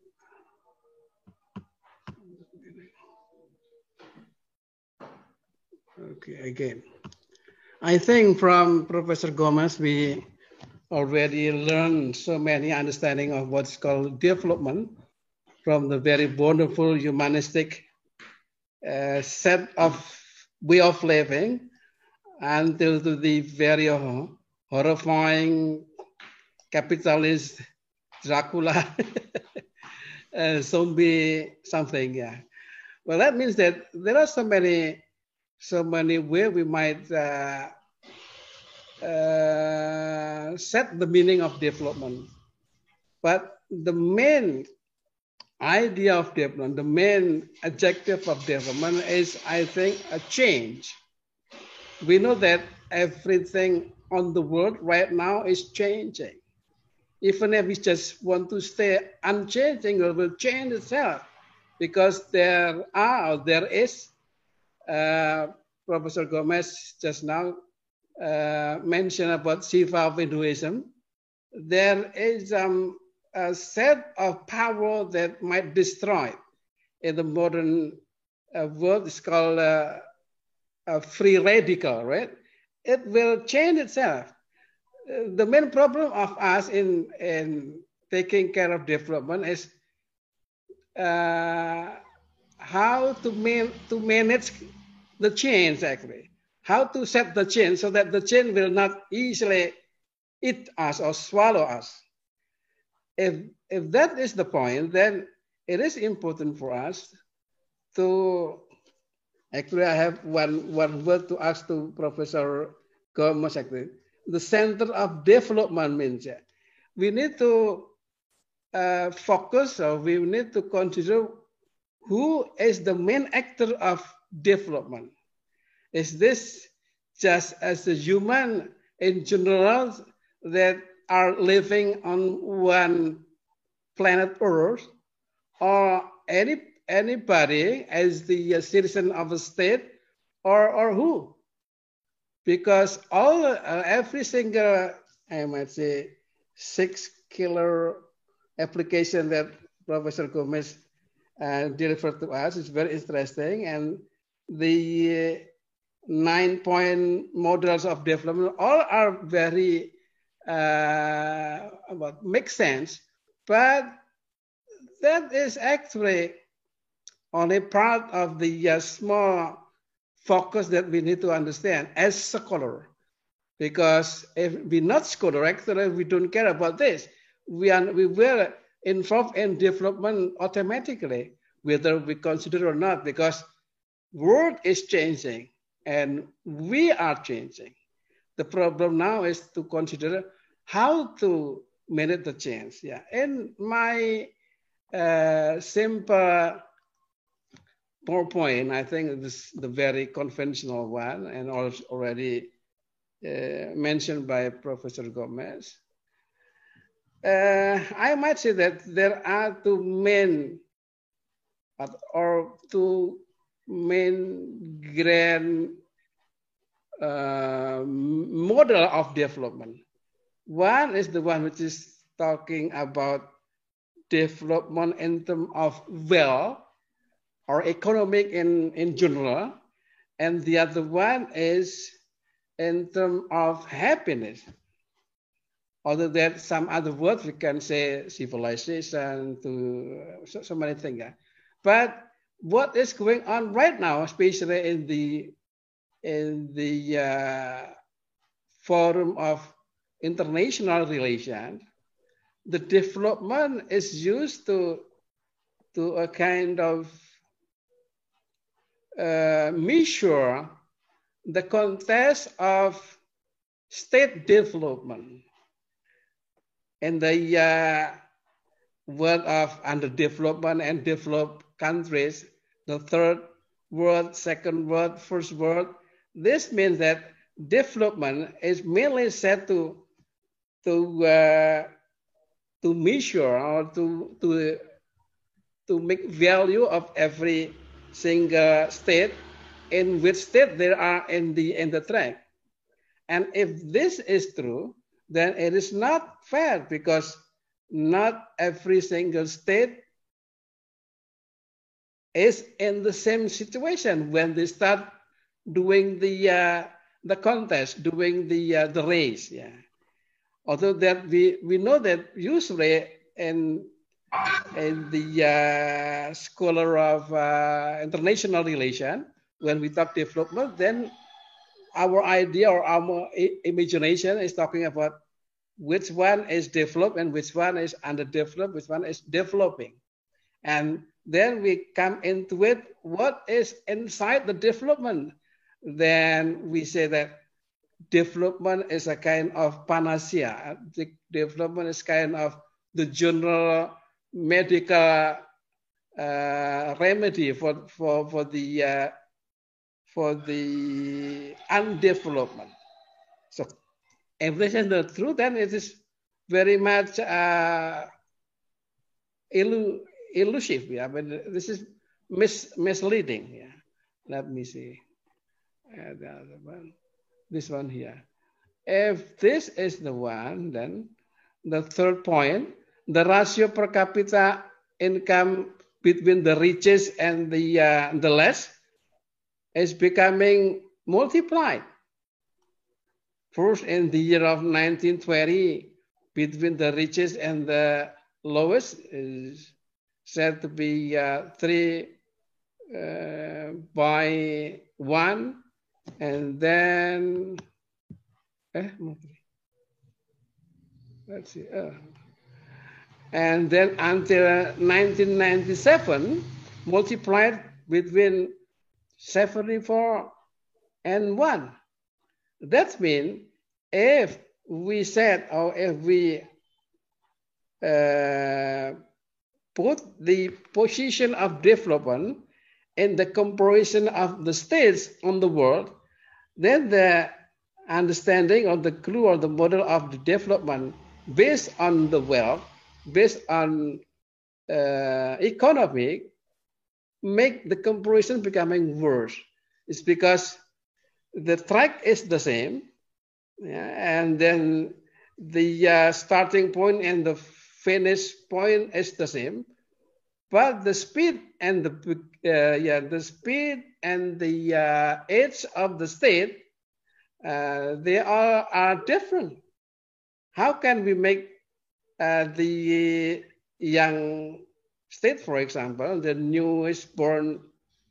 Okay, again. I think from Professor Gomes, we already learned so many understanding of what's called development from the very wonderful humanistic uh, set of way of living until to the very horrifying capitalist Dracula uh, zombie something. Yeah. Well, that means that there are so many, so many where we might uh, uh, set the meaning of development. But the main idea of development, the main objective of development is, I think, a change we know that everything on the world right now is changing. Even if we just want to stay unchanging, it will change itself because there are, there is, uh, Professor Gomes just now uh, mentioned about Shiva of Hinduism. There is um, a set of power that might destroy in the modern uh, world. It's called uh, a free radical, right? It will change itself. The main problem of us in, in taking care of development is uh, how to, man, to manage the change actually. How to set the change so that the change will not easily eat us or swallow us. If, if that is the point, then it is important for us to Actually, I have one, one word to ask to Professor Gomes. Actually, the center of development means we need to uh, focus or we need to consider who is the main actor of development. Is this just as a human in general that are living on one planet Earth or any anybody as the uh, citizen of a state or or who? Because all uh, every single i might say six killer application that professor gomes uh, delivered to us is very interesting and the uh, nine point models of development all are very uh, what make sense but that is actually only part of the uh, small focus that we need to understand as a scholar. Because if we're not scholar, actually we don't care about this. We are we were involved in development automatically, whether we consider or not, because world is changing and we are changing. The problem now is to consider how to manage the change. Yeah, and my uh, simple PowerPoint, I think this the very conventional one and already uh, mentioned by Professor Gomes. Uh, I might say that there are two main or two main grand uh, model of development. One is the one which is talking about development in terms of wealth or economic in, in general. And the other one is in terms of happiness. Other than some other words, we can say civilization to so, so many things. But what is going on right now, especially in the in the uh, forum of international relations, the development is used to to a kind of uh, measure the context of state development in the uh, world of underdevelopment and developed countries, the third world, second world, first world. This means that development is mainly set to to uh, to measure or to to to make value of every single state in which state they are in the in the track. And if this is true, then it is not fair because not every single state is in the same situation when they start doing the uh, the contest, doing the uh, the race. Yeah. Although that we we know that usually in and the uh, scholar of uh, international relation, when we talk development, then our idea or our imagination is talking about which one is developed and which one is underdeveloped, which one is developing. And then we come into it, what is inside the development? Then we say that development is a kind of panacea. The development is kind of the general medical uh, remedy for for for the uh, for the undevelopment. So if this is not true, then it is very much uh, illu elusive. Yeah, but this is mis misleading. Yeah, let me see. Uh, the other one, this one here. If this is the one, then the third point the ratio per capita income between the richest and the, uh, the less is becoming multiplied. First, in the year of 1920, between the richest and the lowest is said to be uh, three uh, by one, and then eh, let's see. Uh, and then until 1997 multiplied between 74 and 1. That means if we said or if we uh, put the position of development in the comparison of the states on the world, then the understanding or the clue or the model of the development based on the wealth based on uh, economic make the comparison becoming worse. It's because the track is the same, yeah, and then the uh, starting point and the finish point is the same, but the speed and the uh, yeah the speed and the uh, age of the state uh, they are are different. How can we make uh, the young state, for example, the newest born,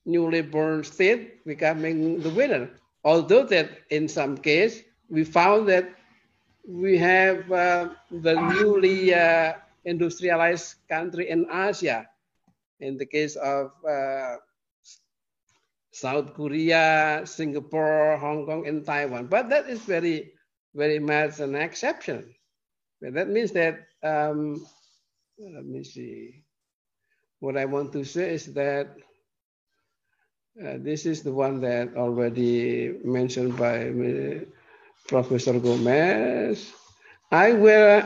newly born state becoming the winner? Although that in some case we found that we have uh, the newly uh, industrialized country in Asia. In the case of uh, South Korea, Singapore, Hong Kong, and Taiwan. But that is very, very much an exception. But that means that, um, let me see. What I want to say is that uh, this is the one that already mentioned by Professor Gomes. I will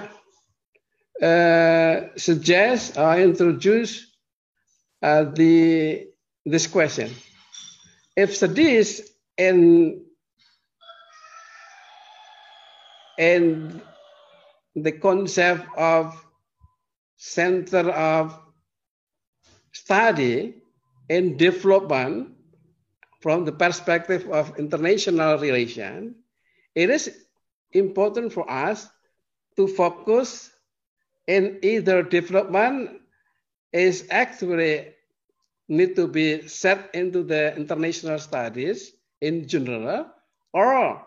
uh, suggest or introduce uh, the this question. If studies and and the concept of center of study and development from the perspective of international relation it is important for us to focus in either development is actually need to be set into the international studies in general or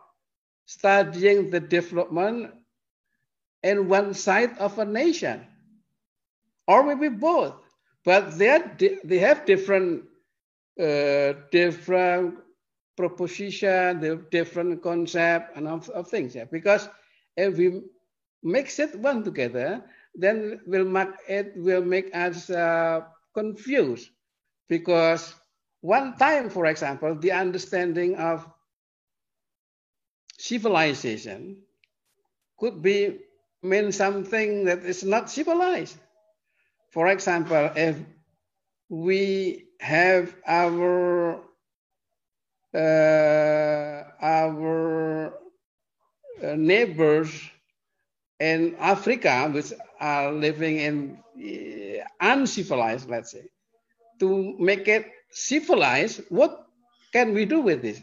studying the development in one side of a nation or maybe both but they, are, they have different uh, different proposition, the different concept and of, of things. Yeah? Because if we mix it one together, then will make it will make us uh, confused. Because one time, for example, the understanding of civilization could be mean something that is not civilized. For example, if we have our uh, our uh, neighbors in Africa, which are living in uh, uncivilized, let's say, to make it civilized, what can we do with this?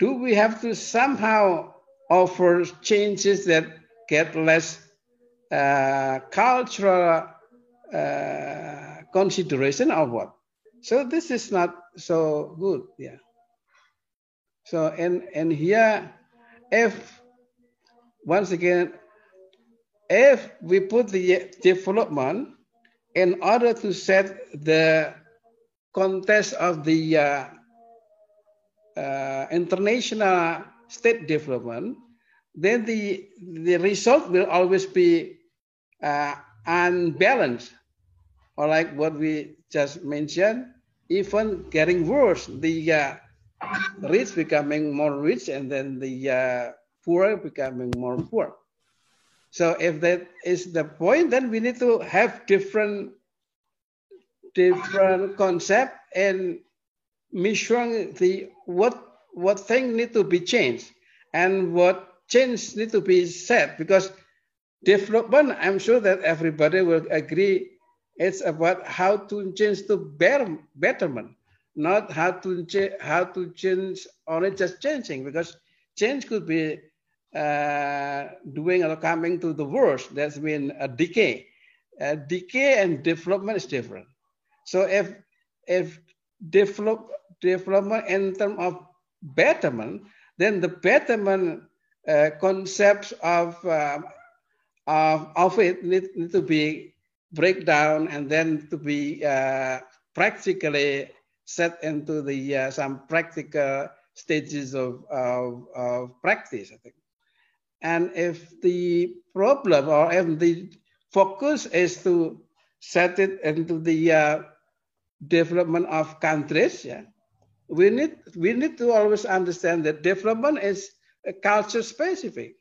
Do we have to somehow offer changes that get less uh, cultural uh, consideration or what? So this is not so good, yeah. So, and, and here, if, once again, if we put the development in order to set the context of the uh, uh, international state development, then the, the result will always be uh, unbalanced. Or like what we just mentioned, even getting worse, the uh, rich becoming more rich and then the uh, poor becoming more poor. So if that is the point, then we need to have different different concept and measuring the what what thing need to be changed and what change need to be set because development i'm sure that everybody will agree it's about how to change to better betterment not how to change how to change only just changing because change could be uh, doing or coming to the worst. That's mean a decay. Uh, decay and development is different. So if if develop development in terms of betterment, then the betterment uh, concepts of, uh, of of it need, need to be break down and then to be uh, practically set into the uh, some practical stages of, of, of practice, I think. And if the problem or if the focus is to set it into the uh, development of countries, yeah, we need we need to always understand that development is culture specific.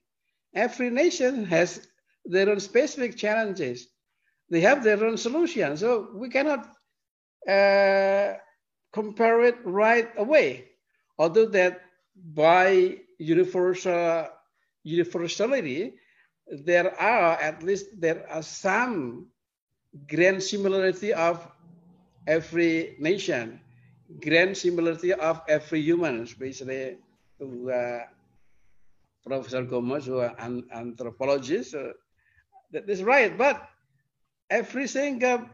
Every nation has their own specific challenges. they have their own solutions. So we cannot uh, compare it right away. Although that by universal universality, there are at least there are some grand similarity of every nation, grand similarity of every human, especially to uh, Professor Gomes, who are an anthropologist. Uh, that is right, but every single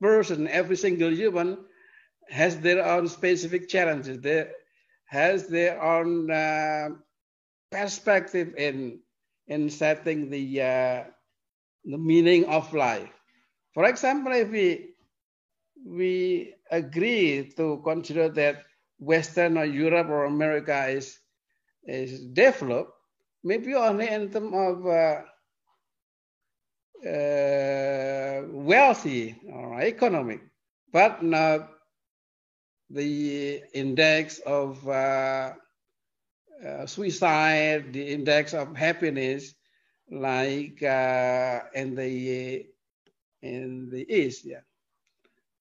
person, every single human has their own specific challenges. They has their own uh, perspective in in setting the uh, the meaning of life. For example, if we we agree to consider that Western or Europe or America is is developed, maybe only in terms of uh, uh, wealthy or economic, but not the index of uh, suicide, the index of happiness, like uh, in the in the east. Yeah.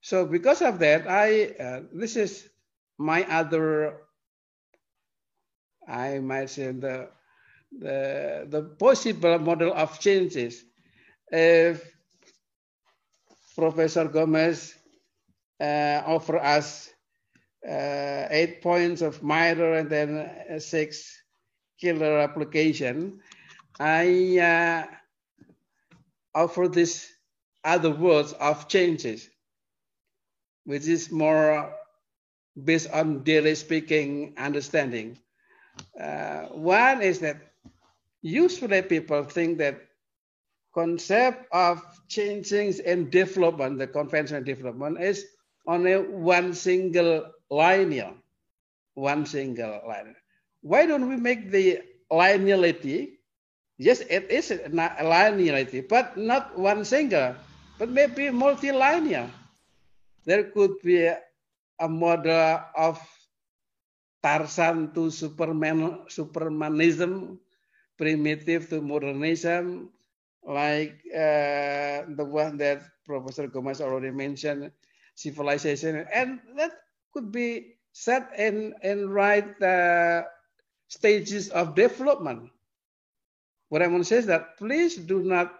So because of that, I uh, this is my other, I might say the the the possible model of changes. If Professor Gomes uh, offer us uh, eight points of minor and then six killer application, I uh, offer this other words of changes, which is more based on daily speaking understanding. Uh, one is that usually people think that concept of changing and development, the conventional development, is only one single linear, one single line. Why don't we make the linearity? Yes, it is a linearity, but not one single, but maybe multilinear. There could be a, a model of Tarzan to Superman, Supermanism, primitive to modernism, like uh, the one that Professor Gomez already mentioned, civilization, and that could be set in, in right uh, stages of development. What I want to say is that please do not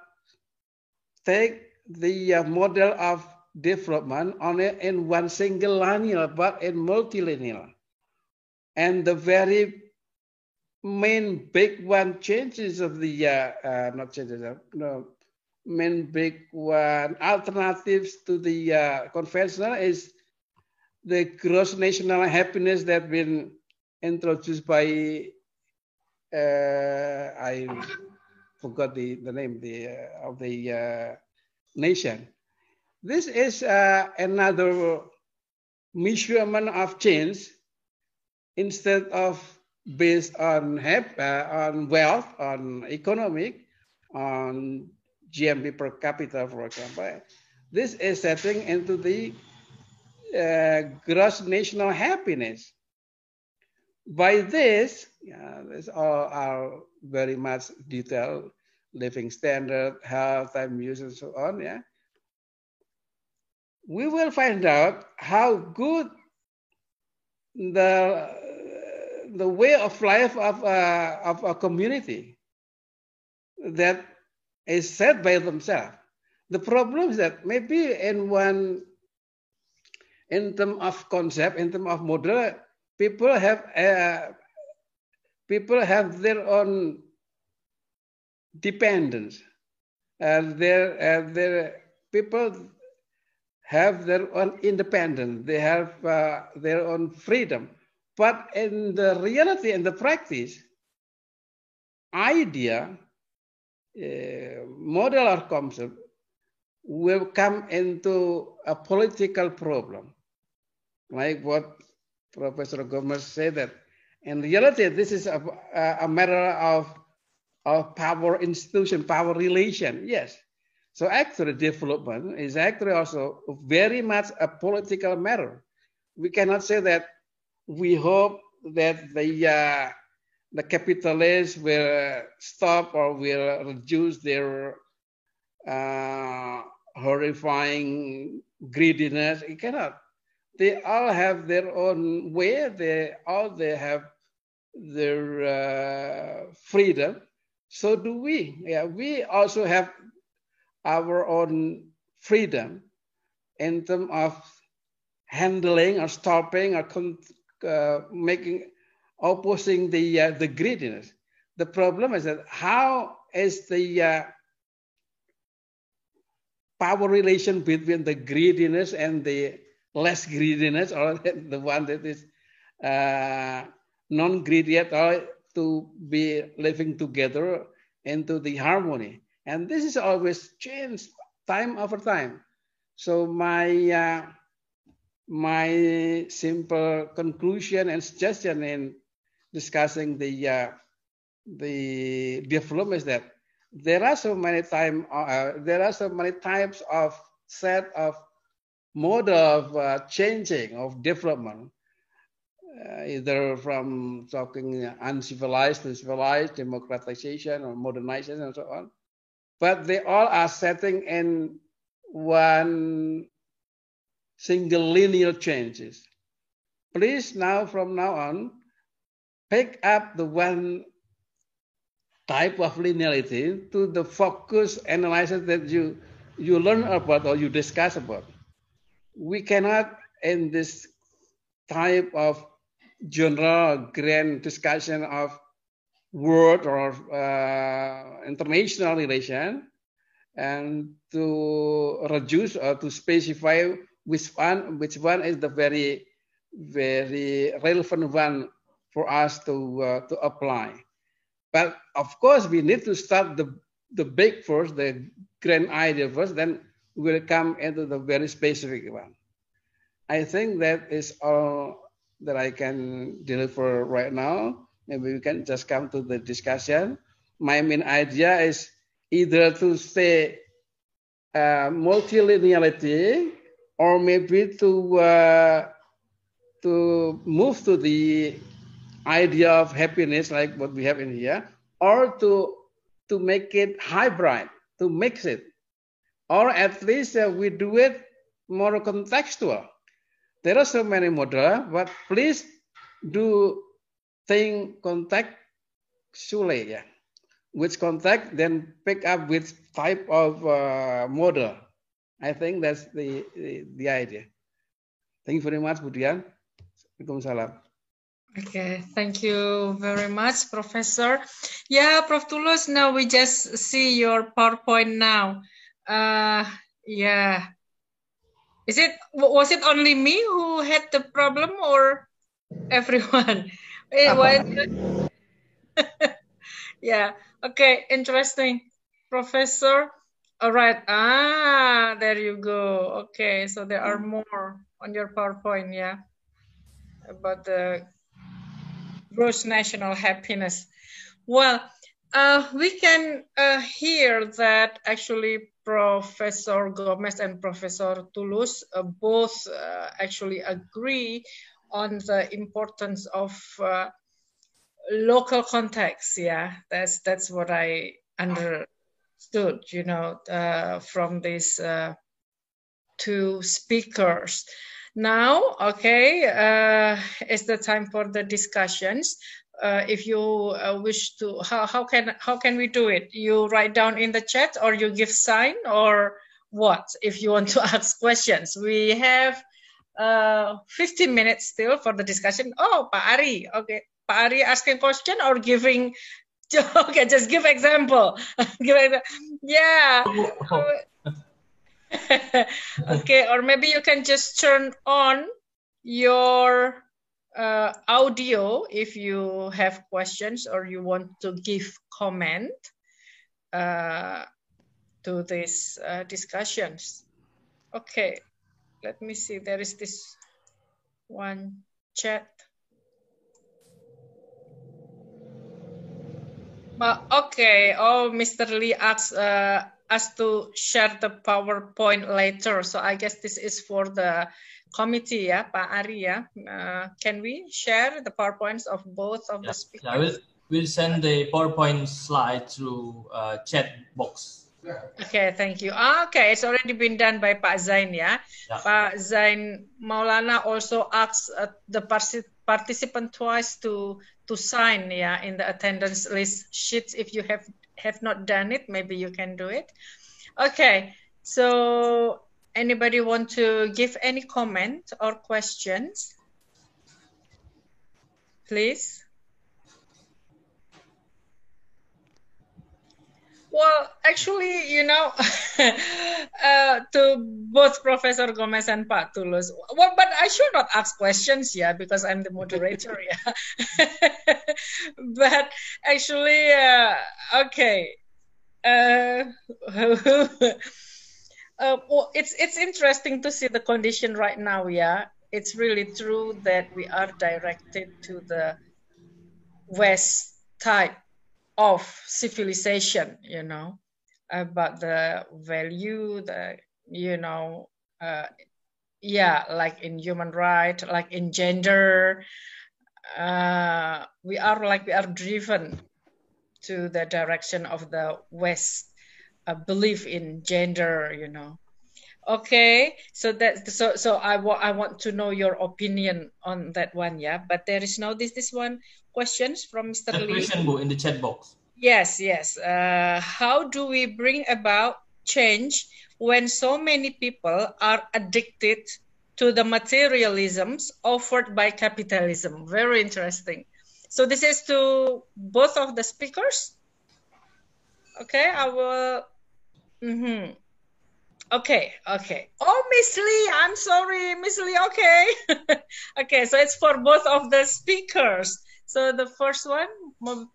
take the uh, model of development only in one single linear, but in multilinear. And the very main big one changes of the, uh, uh, not changes, uh, no, main big one alternatives to the uh, conventional is the gross national happiness that been introduced by uh, I forgot the, the name the, uh, of the uh, nation. This is uh, another measurement of change instead of based on hap- uh, on wealth, on economic, on GMP per capita, for example. This is setting into the uh, gross national happiness. By this, yeah, this all are very much detailed living standard, health, time use, and so on. Yeah, we will find out how good the the way of life of a, of a community that is set by themselves. The problem is that maybe in one in terms of concept, in terms of model, people have uh, people have their own dependence. and their, uh, their people have their own independence. They have uh, their own freedom. But in the reality and the practice, idea, uh, model or concept will come into a political problem like what Professor Gomes said that in reality, this is a, a matter of, of power institution, power relation. Yes. So actually development is actually also very much a political matter. We cannot say that we hope that the uh, the capitalists will stop or will reduce their uh, horrifying greediness. It cannot. They all have their own way. They all they have their uh, freedom. So do we. Yeah, we also have our own freedom in terms of handling or stopping or uh, making opposing the uh, the greediness. The problem is that how is the uh, power relation between the greediness and the less greediness, or the one that is uh, non-greedy at all, to be living together into the harmony. And this is always changed time over time. So my uh, my simple conclusion and suggestion in discussing the uh, the development is that there are so many time uh, there are so many types of set of mode of uh, changing of development uh, either from talking uncivilized to civilized democratization or modernization and so on but they all are setting in one single linear changes please now from now on pick up the one type of linearity to the focus analysis that you you learn about or you discuss about. We cannot in this type of general grand discussion of world or uh, international relation and to reduce or to specify which one which one is the very very relevant one for us to uh, to apply. But of course, we need to start the, the big first, the grand idea first, then we'll come into the very specific one. I think that is all that I can deliver right now. Maybe we can just come to the discussion. My main idea is either to say uh, multilinearity or maybe to uh, to move to the idea of happiness like what we have in here, or to to make it hybrid, to mix it, or at least uh, we do it more contextual. There are so many models, but please do think contextually. Yeah. Which context, then pick up which type of uh, model. I think that's the, the, the idea. Thank you very much, Budian. Waalaikumsalam. Okay, thank you very much, Professor. Yeah, Prof. Tulus, now we just see your PowerPoint now. Uh, yeah. Is it, was it only me who had the problem or everyone? It was, yeah, okay, interesting. Professor, all right. Ah, there you go. Okay, so there are more on your PowerPoint, yeah, about the gross national happiness. Well, uh, we can uh, hear that actually Professor Gomes and Professor Tulus uh, both uh, actually agree on the importance of uh, local context. Yeah, that's that's what I understood. You know, uh, from these two speakers. Now, okay, uh, it's the time for the discussions. Uh, if you uh, wish to, how, how can how can we do it? You write down in the chat, or you give sign, or what? If you want to ask questions, we have uh, 15 minutes still for the discussion. Oh, Pak Ari, okay, Pak Ari asking question or giving okay just give example give example. yeah okay, or maybe you can just turn on your uh, audio if you have questions or you want to give comment uh, to these uh, discussions. Okay, let me see. There is this one chat. But okay, oh, Mr. Lee asks, uh, us to share the PowerPoint later. So I guess this is for the committee, yeah, Pak Ari, yeah. Uh, can we share the PowerPoints of both of yeah. the speakers? Yeah, we'll, we'll send the PowerPoint slide through uh, chat box. Okay, thank you. Ah, Okay, it's already been done by Pak Zain, yeah. Yeah. Pak Zain Maulana also asked uh, the partic- participant twice to to sign, yeah, in the attendance list sheets. If you have have not done it, maybe you can do it. Okay, so anybody want to give any comment or questions? Please. Well, actually, you know, uh, to both Professor Gomes and Pak Tulus, well, but I should not ask questions, yeah, because I'm the moderator, yeah. but actually, uh, okay. Uh, uh, it's it's interesting to see the condition right now, yeah. It's really true that we are directed to the West type of civilization you know about the value the you know uh, yeah like in human right like in gender uh, we are like we are driven to the direction of the west uh, belief in gender you know okay so that so so i want i want to know your opinion on that one yeah but there is no this this one questions from mr That lee question, in the chat box. Yes, yes. Uh, how do we bring about change when so many people are addicted to the materialisms offered by capitalism? Very interesting. So this is to both of the speakers. Okay, I will. Mhm. Okay, okay. Oh, Miss Lee, I'm sorry, Miss Lee. Okay, okay. So it's for both of the speakers. So the first one,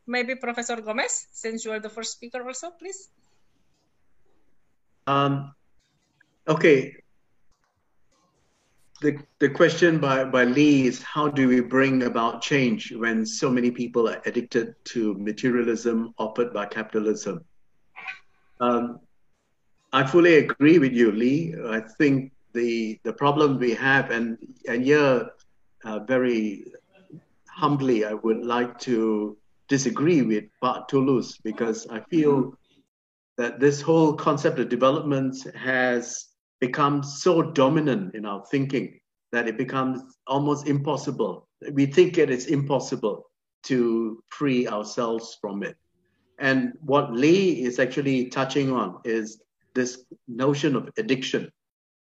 maybe Professor Gomes, since you are the first speaker also, please. Um, okay. The, the question by, by Lee is how do we bring about change when so many people are addicted to materialism offered by capitalism? Um, I fully agree with you, Lee. I think the the problem we have, and and here, uh, very humbly, I would like to disagree with Pak Tulus because I feel that this whole concept of development has become so dominant in our thinking that it becomes almost impossible. We think it is impossible to free ourselves from it. And what Lee is actually touching on is this notion of addiction.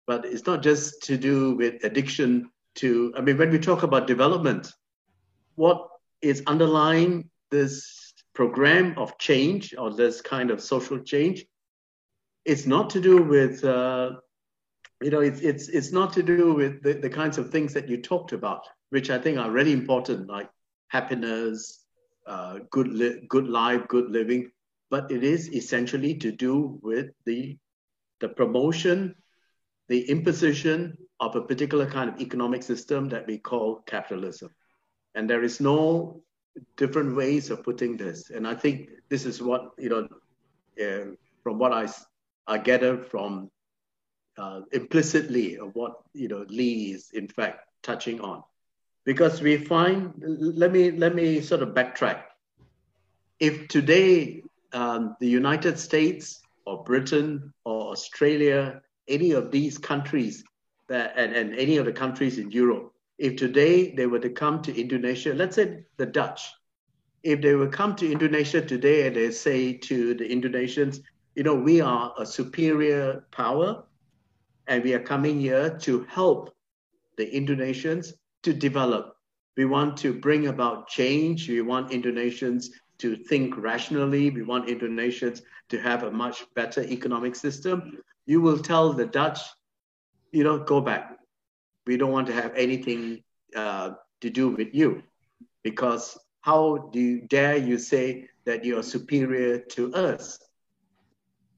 But it's not just to do with addiction to, I mean, when we talk about development, what is underlying this program of change or this kind of social change it's not to do with uh, you know it's, it's it's not to do with the, the kinds of things that you talked about which i think are really important like happiness uh, good li- good life good living but it is essentially to do with the the promotion the imposition of a particular kind of economic system that we call capitalism. And there is no different ways of putting this. And i think this is what you know uh, from what I, I gather from uh, implicitly of what you know lee is in fact touching on. Because we find let me let me sort of backtrack. If today um, the united states or britain or australia any of these countries that and, and any of the countries in europe if today they were to come to Indonesia, let's say the Dutch, if they would come to Indonesia today and they say to the Indonesians, you know, we are a superior power and we are coming here to help the Indonesians to develop. We want to bring about change. We want Indonesians to think rationally. We want Indonesians to have a much better economic system. You will tell the Dutch, you know, go back we don't want to have anything uh, to do with you because how do you dare you say that you are superior to us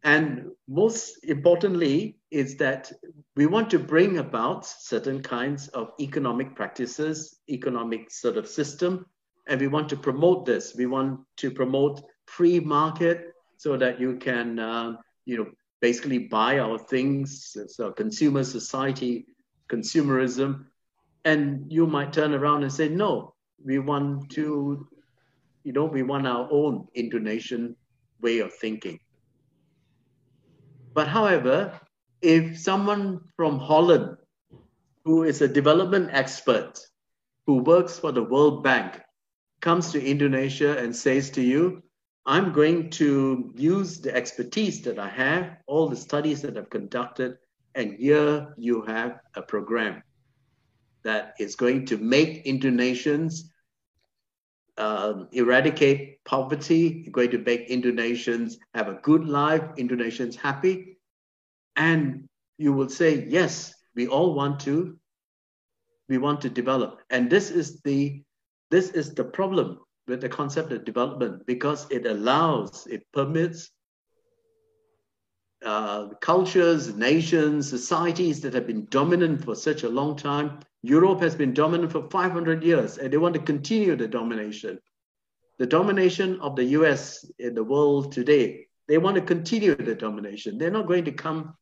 and most importantly is that we want to bring about certain kinds of economic practices economic sort of system and we want to promote this we want to promote free market so that you can uh, you know basically buy our things so consumer society consumerism, and you might turn around and say, no, we want to, you know, we want our own Indonesian way of thinking. But however, if someone from Holland, who is a development expert, who works for the World Bank, comes to Indonesia and says to you, I'm going to use the expertise that I have, all the studies that I've conducted, and here you have a program that is going to make Indonesians um, eradicate poverty, going to make Indonesians have a good life, Indonesians happy. And you will say, yes, we all want to, we want to develop. And this is the this is the problem with the concept of development because it allows, it permits uh, cultures, nations, societies that have been dominant for such a long time. Europe has been dominant for 500 years and they want to continue the domination. The domination of the US in the world today, they want to continue the domination. They're not going to come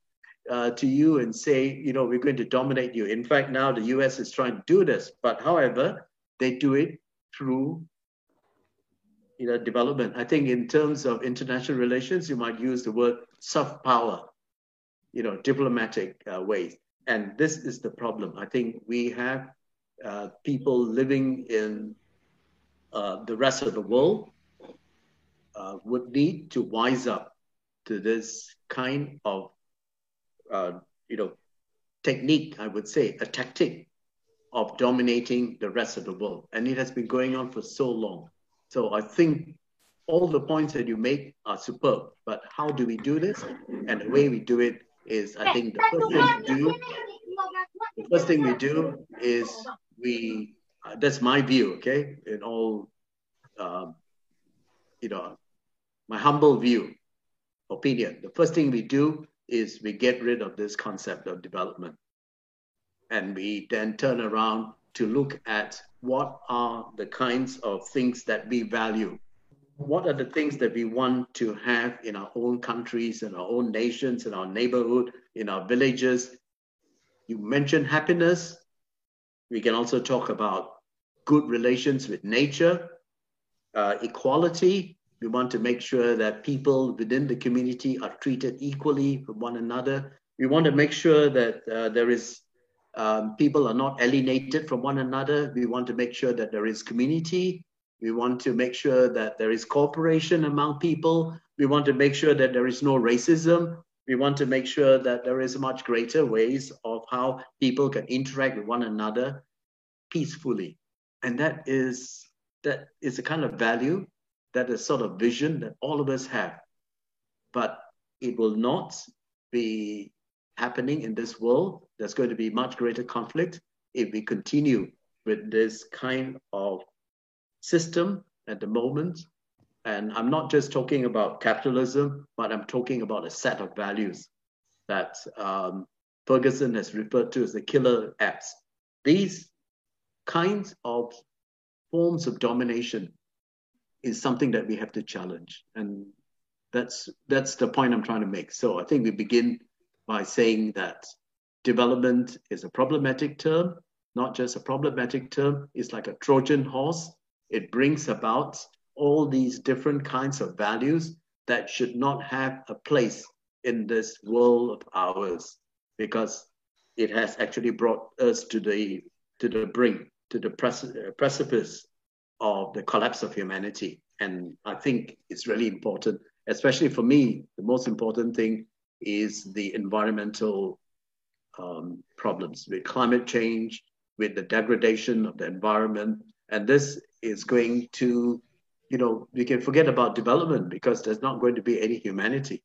uh, to you and say, you know, we're going to dominate you. In fact, now the US is trying to do this, but however, they do it through you know, development. I think in terms of international relations, you might use the word soft power, you know, diplomatic uh, ways. And this is the problem. I think we have uh, people living in uh, the rest of the world uh, would need to wise up to this kind of, uh, you know, technique, I would say, a tactic of dominating the rest of the world. And it has been going on for so long. So I think all the points that you make are superb, but how do we do this? And the way we do it is, I think the first thing we do, the first thing we do is we, uh, that's my view, okay, in all, um, you know, my humble view, opinion. The first thing we do is we get rid of this concept of development. And we then turn around to look at what are the kinds of things that we value. What are the things that we want to have in our own countries, in our own nations, in our neighborhood, in our villages? You mentioned happiness. We can also talk about good relations with nature, uh, equality. We want to make sure that people within the community are treated equally with one another. We want to make sure that uh, there is um, people are not alienated from one another. We want to make sure that there is community. We want to make sure that there is cooperation among people. We want to make sure that there is no racism. We want to make sure that there is much greater ways of how people can interact with one another peacefully. And that is that is a kind of value, that is sort of vision that all of us have. But it will not be happening in this world, there's going to be much greater conflict if we continue with this kind of system at the moment. And I'm not just talking about capitalism, but I'm talking about a set of values that um, Ferguson has referred to as the killer apps. These kinds of forms of domination is something that we have to challenge. And that's that's the point I'm trying to make. So I think we begin by saying that development is a problematic term, not just a problematic term, it's like a Trojan horse. It brings about all these different kinds of values that should not have a place in this world of ours because it has actually brought us to the to the brink to the precipice of the collapse of humanity and i think it's really important especially for me the most important thing is the environmental um, problems with climate change, with the degradation of the environment. And this is going to, you know, we can forget about development because there's not going to be any humanity.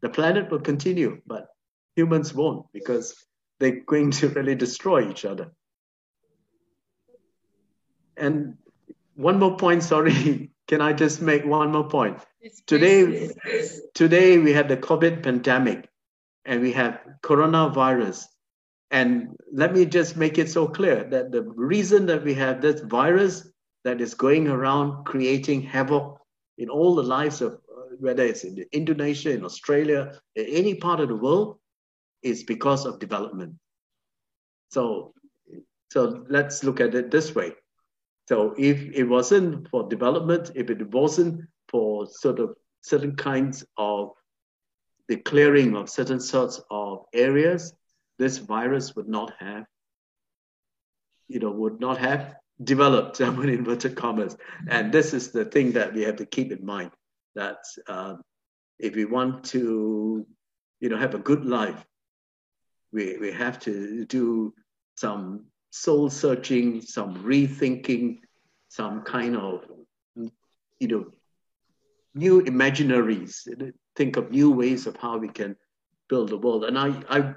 The planet will continue, but humans won't because they're going to really destroy each other. And one more point, sorry, can I just make one more point? Today, today we had the COVID pandemic and we have coronavirus. And let me just make it so clear that the reason that we have this virus that is going around creating havoc in all the lives of uh, whether it's in Indonesia, in Australia, in any part of the world, is because of development. So, so let's look at it this way. So if it wasn't for development, if it wasn't for sort of certain kinds of the clearing of certain sorts of areas, this virus would not have, you know, would not have developed, I'm in inverted commas. And this is the thing that we have to keep in mind that um, if we want to, you know, have a good life, we, we have to do some soul searching, some rethinking, some kind of, you know, new imaginaries. Think of new ways of how we can build the world. And I, I,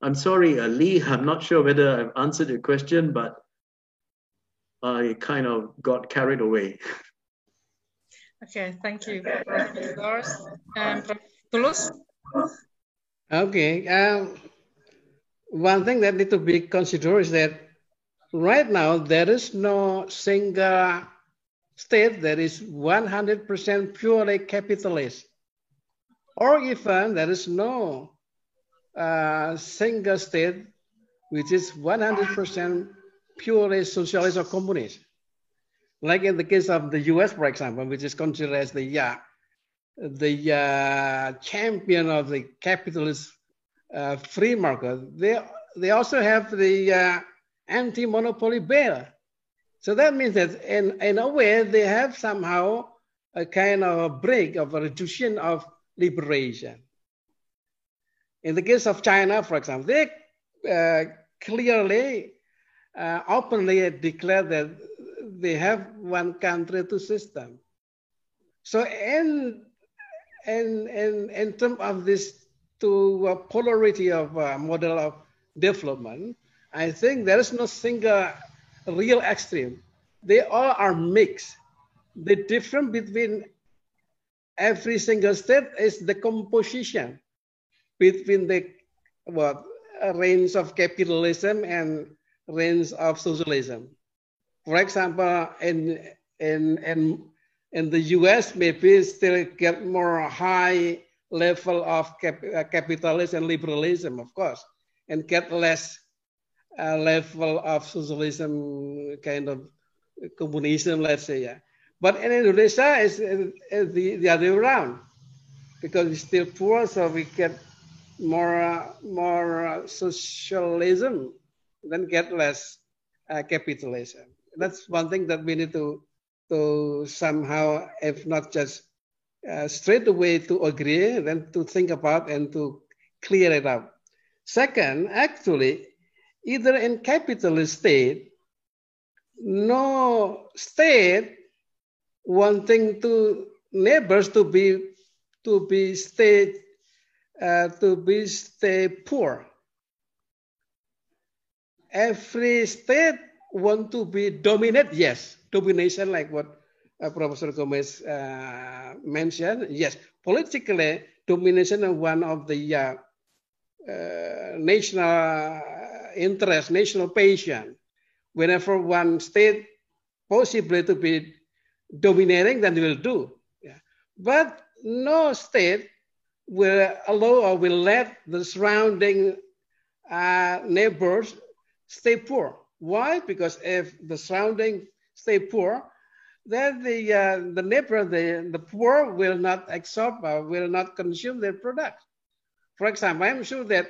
I'm sorry, uh, Lee. I'm not sure whether I've answered your question, but I kind of got carried away. Okay, thank you. Doris. Um, Tulus? Okay. Um, one thing that need to be considered is that right now there is no single state that is 100% purely capitalist, or even there is no uh, single state which is 100% purely socialist or communist. Like in the case of the US, for example, which is considered as the, uh, the uh, champion of the capitalist uh, free market, they, they also have the uh, anti-monopoly bill. So that means that in, in a way, they have somehow a kind of a break of a reduction of liberation. In the case of China, for example, they uh, clearly uh, openly declare that they have one country, two system. So in, in, in, in terms of this two uh, polarity of uh, model of development, I think there is no single real extreme. They all are mixed. The difference between every single state is the composition between the what range of capitalism and range of socialism. For example, in in in in the U.S., maybe still get more high level of cap, uh, capitalism and liberalism, of course, and get less uh, level of socialism, kind of communism, let's say. Yeah. But in Indonesia, it's, it's the, the other way around because we're still poor, so we get more uh, more uh, socialism, then get less uh, capitalism. That's one thing that we need to to somehow, if not just uh, straight away to agree, then to think about and to clear it up. Second, actually, either in capitalist state, no state wanting to neighbors to be to be state uh, to be stay poor. Every state want to be dominant, yes, domination like what uh, Professor Gomes uh, mentioned. Yes, politically, domination is one of the uh, uh national interest, national passion. Whenever one state possibly to be dominating, then will do. Yeah. But no state will allow or will let the surrounding uh, neighbors stay poor. Why? Because if the surrounding stay poor, then the uh, the neighbor, the, the poor will not absorb, uh, will not consume their product. For example, I'm sure that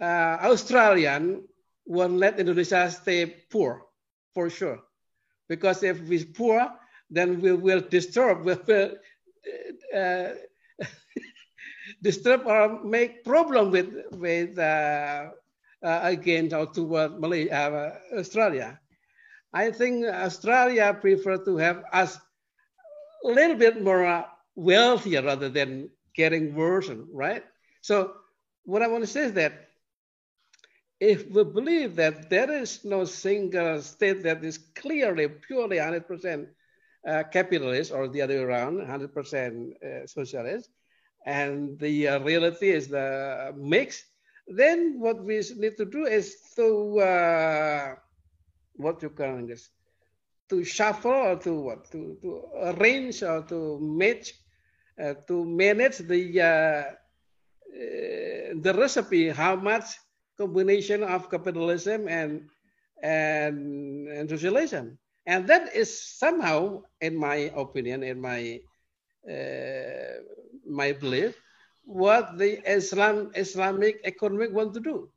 uh, Australian won't let Indonesia stay poor, for sure. Because if we're poor, then we will disturb, we will uh, disturb or make problem with with uh, uh, against or toward Malaysia, uh, Australia. I think Australia prefer to have us a little bit more uh, wealthier rather than getting worse, right? So what I want to say is that if we believe that there is no single state that is clearly, purely 100% uh, capitalist or the other way around, 100% uh, socialist, and the uh, reality is the mix, then what we need to do is to, uh, what you call this, to shuffle or to what, to, to arrange or to match, uh, to manage the, the recipe, how much combination of capitalism and, and, and socialism. And that is somehow, in my opinion, in my uh, my belief, what the Islam Islamic economic want to do,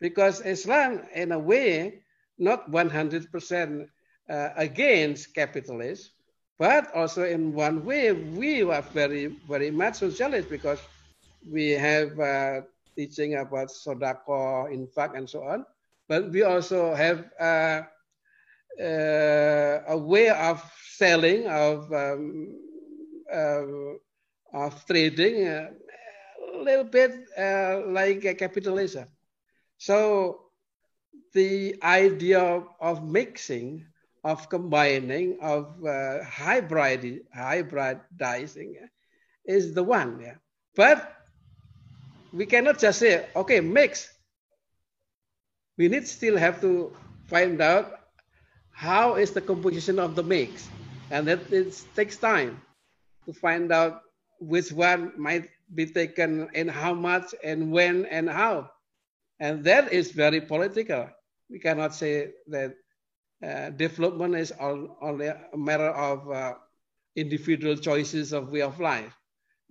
because Islam, in a way, not 100% uh, against capitalism, but also in one way we are very very much socialist because we have uh, teaching about sodako, infak, and so on. But we also have uh, a way of selling, of um, uh, of trading, uh, a little bit uh, like capitalism. So the idea of, of mixing, of combining, of uh, hybrid, hybridizing is the one. Yeah. But we cannot just say, okay, mix. We need still have to find out how is the composition of the mix. And that it takes time to find out which one might be taken and how much and when and how. And that is very political. We cannot say that uh, development is all, only a matter of uh, individual choices of way of life,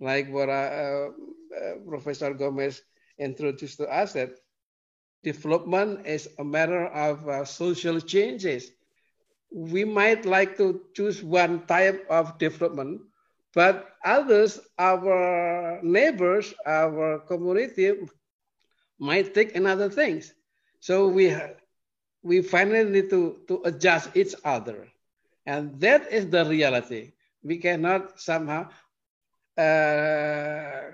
like what uh, uh Professor Gomes introduced to us that development is a matter of uh, social changes. We might like to choose one type of development but others, our neighbors, our community might take another things. So we we finally need to, to adjust each other. And that is the reality. We cannot somehow uh,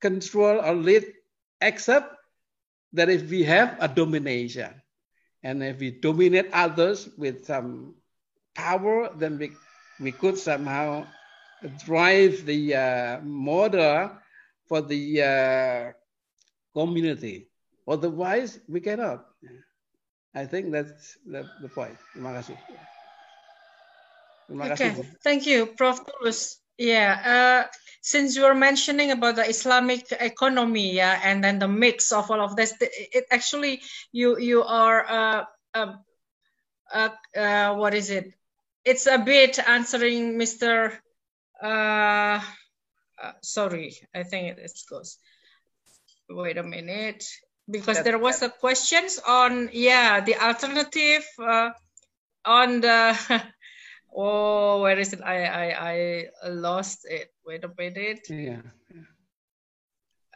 control or lead except that if we have a domination and if we dominate others with some power, then we, we could somehow drive the uh, model for the uh, community. Otherwise, we cannot. I think that's the, the point. Terima kasih. Terima okay, kasih. thank you, Prof. Tulus. Yeah, uh, since you were mentioning about the Islamic economy, yeah, and then the mix of all of this, it actually you you are uh, uh, uh, uh what is it? It's a bit answering Mr uh, sorry, I think it goes. Wait a minute, because there was a questions on yeah the alternative on the oh where is it? I I I lost it. Wait a minute. Yeah.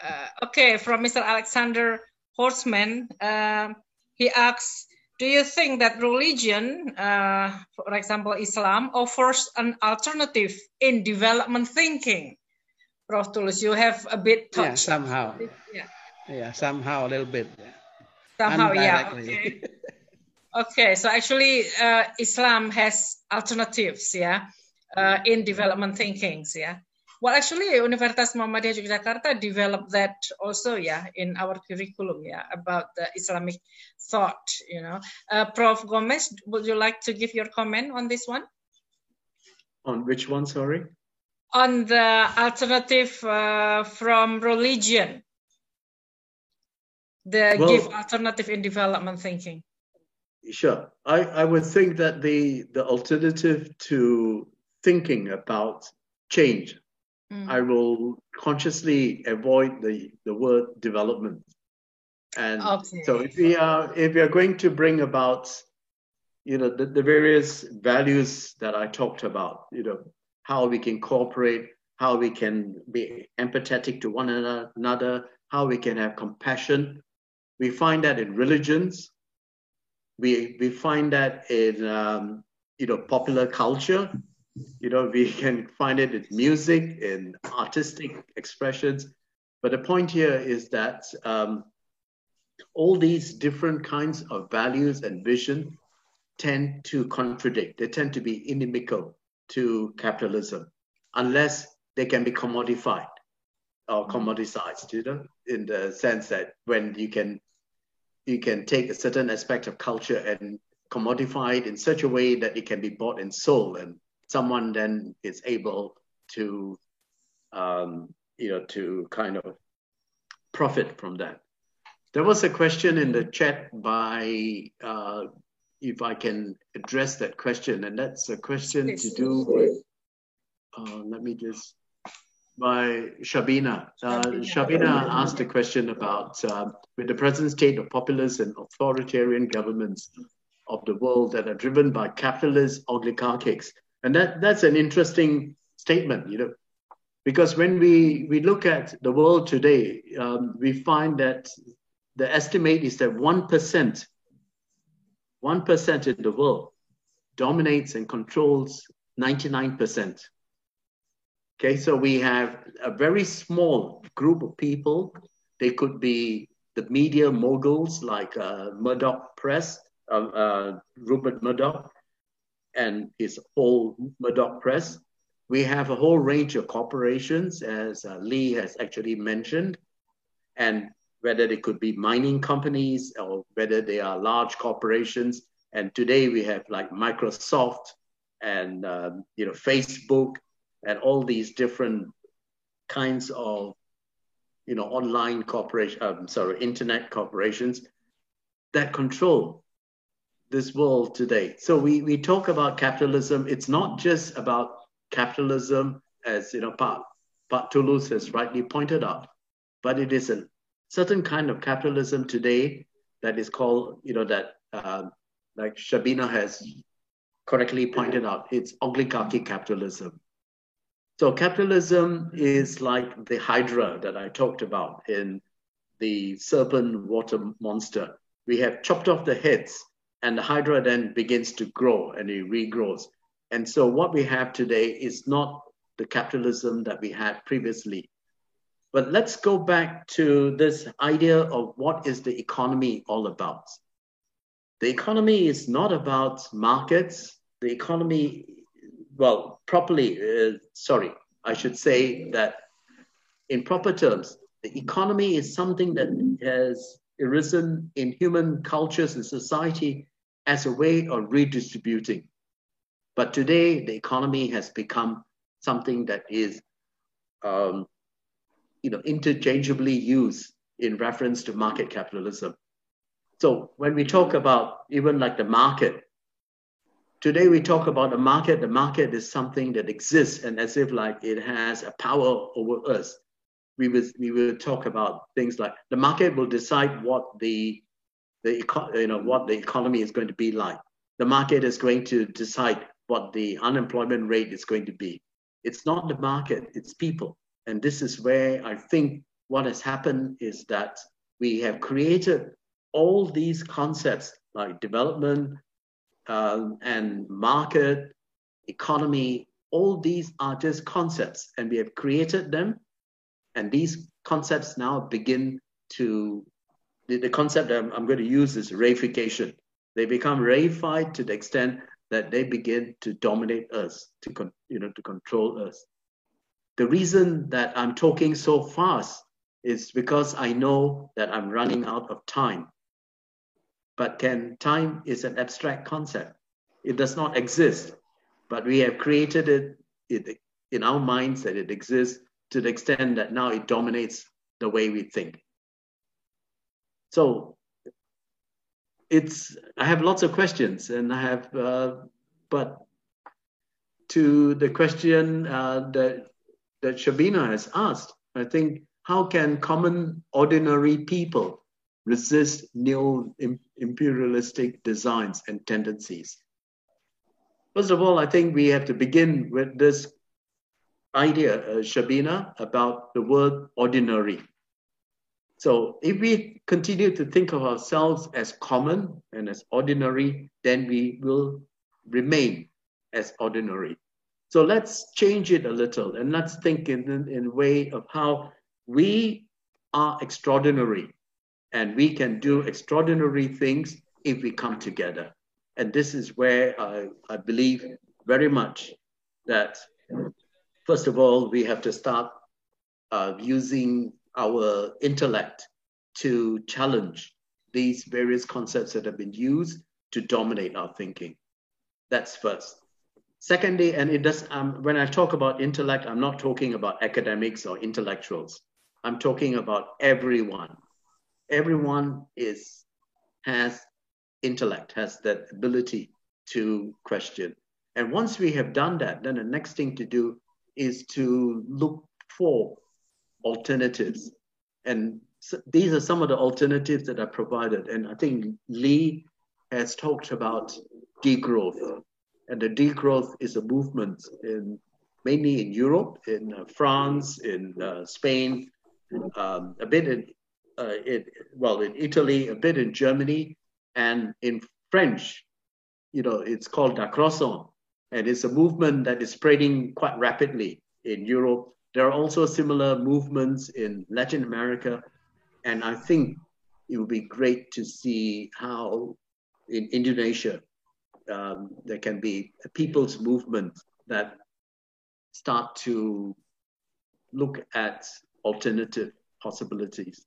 Uh, okay, from Mr. Alexander Horstman, uh, he asks, do you think that religion, uh, for example, Islam, offers an alternative in development thinking? Prof. Tulus, you have a bit touched. Yeah, somehow. Yeah. Yeah, somehow a little bit. Yeah. Somehow, yeah. Okay. okay, so actually, uh, Islam has alternatives, yeah, uh, in development thinkings, yeah. Well, actually, Universitas Muhammadiyah Yogyakarta developed that also, yeah, in our curriculum, yeah, about the Islamic thought, you know. Uh, Prof. Gomes, would you like to give your comment on this one? On which one, sorry? On the alternative uh, from religion. The well, give alternative in development thinking. Sure. I, I would think that the, the alternative to thinking about change Mm. I will consciously avoid the, the word development. And okay. so if we are if we are going to bring about, you know, the, the various values that I talked about, you know, how we can cooperate, how we can be empathetic to one another, how we can have compassion. We find that in religions. We we find that in um, you know popular culture you know we can find it in music in artistic expressions. But the point here is that um, all these different kinds of values and vision tend to contradict. They tend to be inimical to capitalism unless they can be commodified or commoditized you know in the sense that when you can you can take a certain aspect of culture and commodify it in such a way that it can be bought and sold and someone then is able to, um, you know, to kind of profit from that. There was a question in the chat by, uh, if I can address that question, and that's a question to do with, uh, let me just by Shabina. Uh, Shabina asked a question about uh, with the present state of populist and authoritarian governments of the world that are driven by capitalist oligarchics. And that, that's an interesting statement, you know, because when we, we look at the world today, um, we find that the estimate is that 1%, 1% in the world dominates and controls 99%. Okay, so we have a very small group of people. They could be the media moguls like uh, Murdoch Press, uh, uh, Rupert Murdoch, and his whole Murdoch Press. We have a whole range of corporations, as uh, Lee has actually mentioned, and whether they could be mining companies or whether they are large corporations. And today we have like Microsoft and um, you know Facebook and all these different kinds of you know online corporation um, sorry internet corporations that control this world today. So we we talk about capitalism. It's not just about capitalism as you know part Pat Tulus has rightly pointed out but it is a certain kind of capitalism today that is called you know that uh, like Shabina has correctly pointed out it's oligarchy capitalism so capitalism is like the hydra that I talked about in the serpent water monster. We have chopped off the heads and the hydra then begins to grow and it regrows. And so what we have today is not the capitalism that we had previously. But let's go back to this idea of what is the economy all about. The economy is not about markets. The economy well, properly, uh, sorry, I should say that in proper terms, the economy is something that has arisen in human cultures and society as a way of redistributing. But today, the economy has become something that is, um, you know, interchangeably used in reference to market capitalism. So when we talk about even like the market, Today we talk about the market. The market is something that exists and as if like it has a power over us. We will, we will talk about things like the market will decide what the, the you know, what the economy is going to be like. The market is going to decide what the unemployment rate is going to be. It's not the market, it's people. And this is where I think what has happened is that we have created all these concepts like development, um, and market, economy, all these are just concepts and we have created them. And these concepts now begin to, the, the concept I'm, I'm going to use is reification. They become reified to the extent that they begin to dominate us, to, con, you know, to control us. The reason that I'm talking so fast is because I know that I'm running out of time. But can time is an abstract concept. It does not exist, but we have created it, it in our minds that it exists to the extent that now it dominates the way we think. So it's I have lots of questions, and I have, uh, but to the question uh, that that Shabina has asked, I think how can common ordinary people resist neo-imperialistic designs and tendencies. First of all, I think we have to begin with this idea, uh, Shabina, about the word ordinary. So if we continue to think of ourselves as common and as ordinary, then we will remain as ordinary. So let's change it a little and let's think in, in a way of how we are extraordinary and we can do extraordinary things if we come together. And this is where I, I believe very much that, first of all, we have to start uh, using our intellect to challenge these various concepts that have been used to dominate our thinking. That's first. Secondly, and it does, um, when I talk about intellect, I'm not talking about academics or intellectuals. I'm talking about everyone, everyone is has intellect, has that ability to question. And once we have done that, then the next thing to do is to look for alternatives. And so these are some of the alternatives that are provided. And I think Lee has talked about degrowth. And the degrowth is a movement in mainly in Europe, in uh, France, in uh, Spain, um, a bit in, uh, in, well, in Italy, a bit in Germany, and in French, you know, it's called décroissance. And it's a movement that is spreading quite rapidly in Europe. There are also similar movements in Latin America. And I think it would be great to see how in Indonesia um, there can be a people's movement that start to look at alternative possibilities.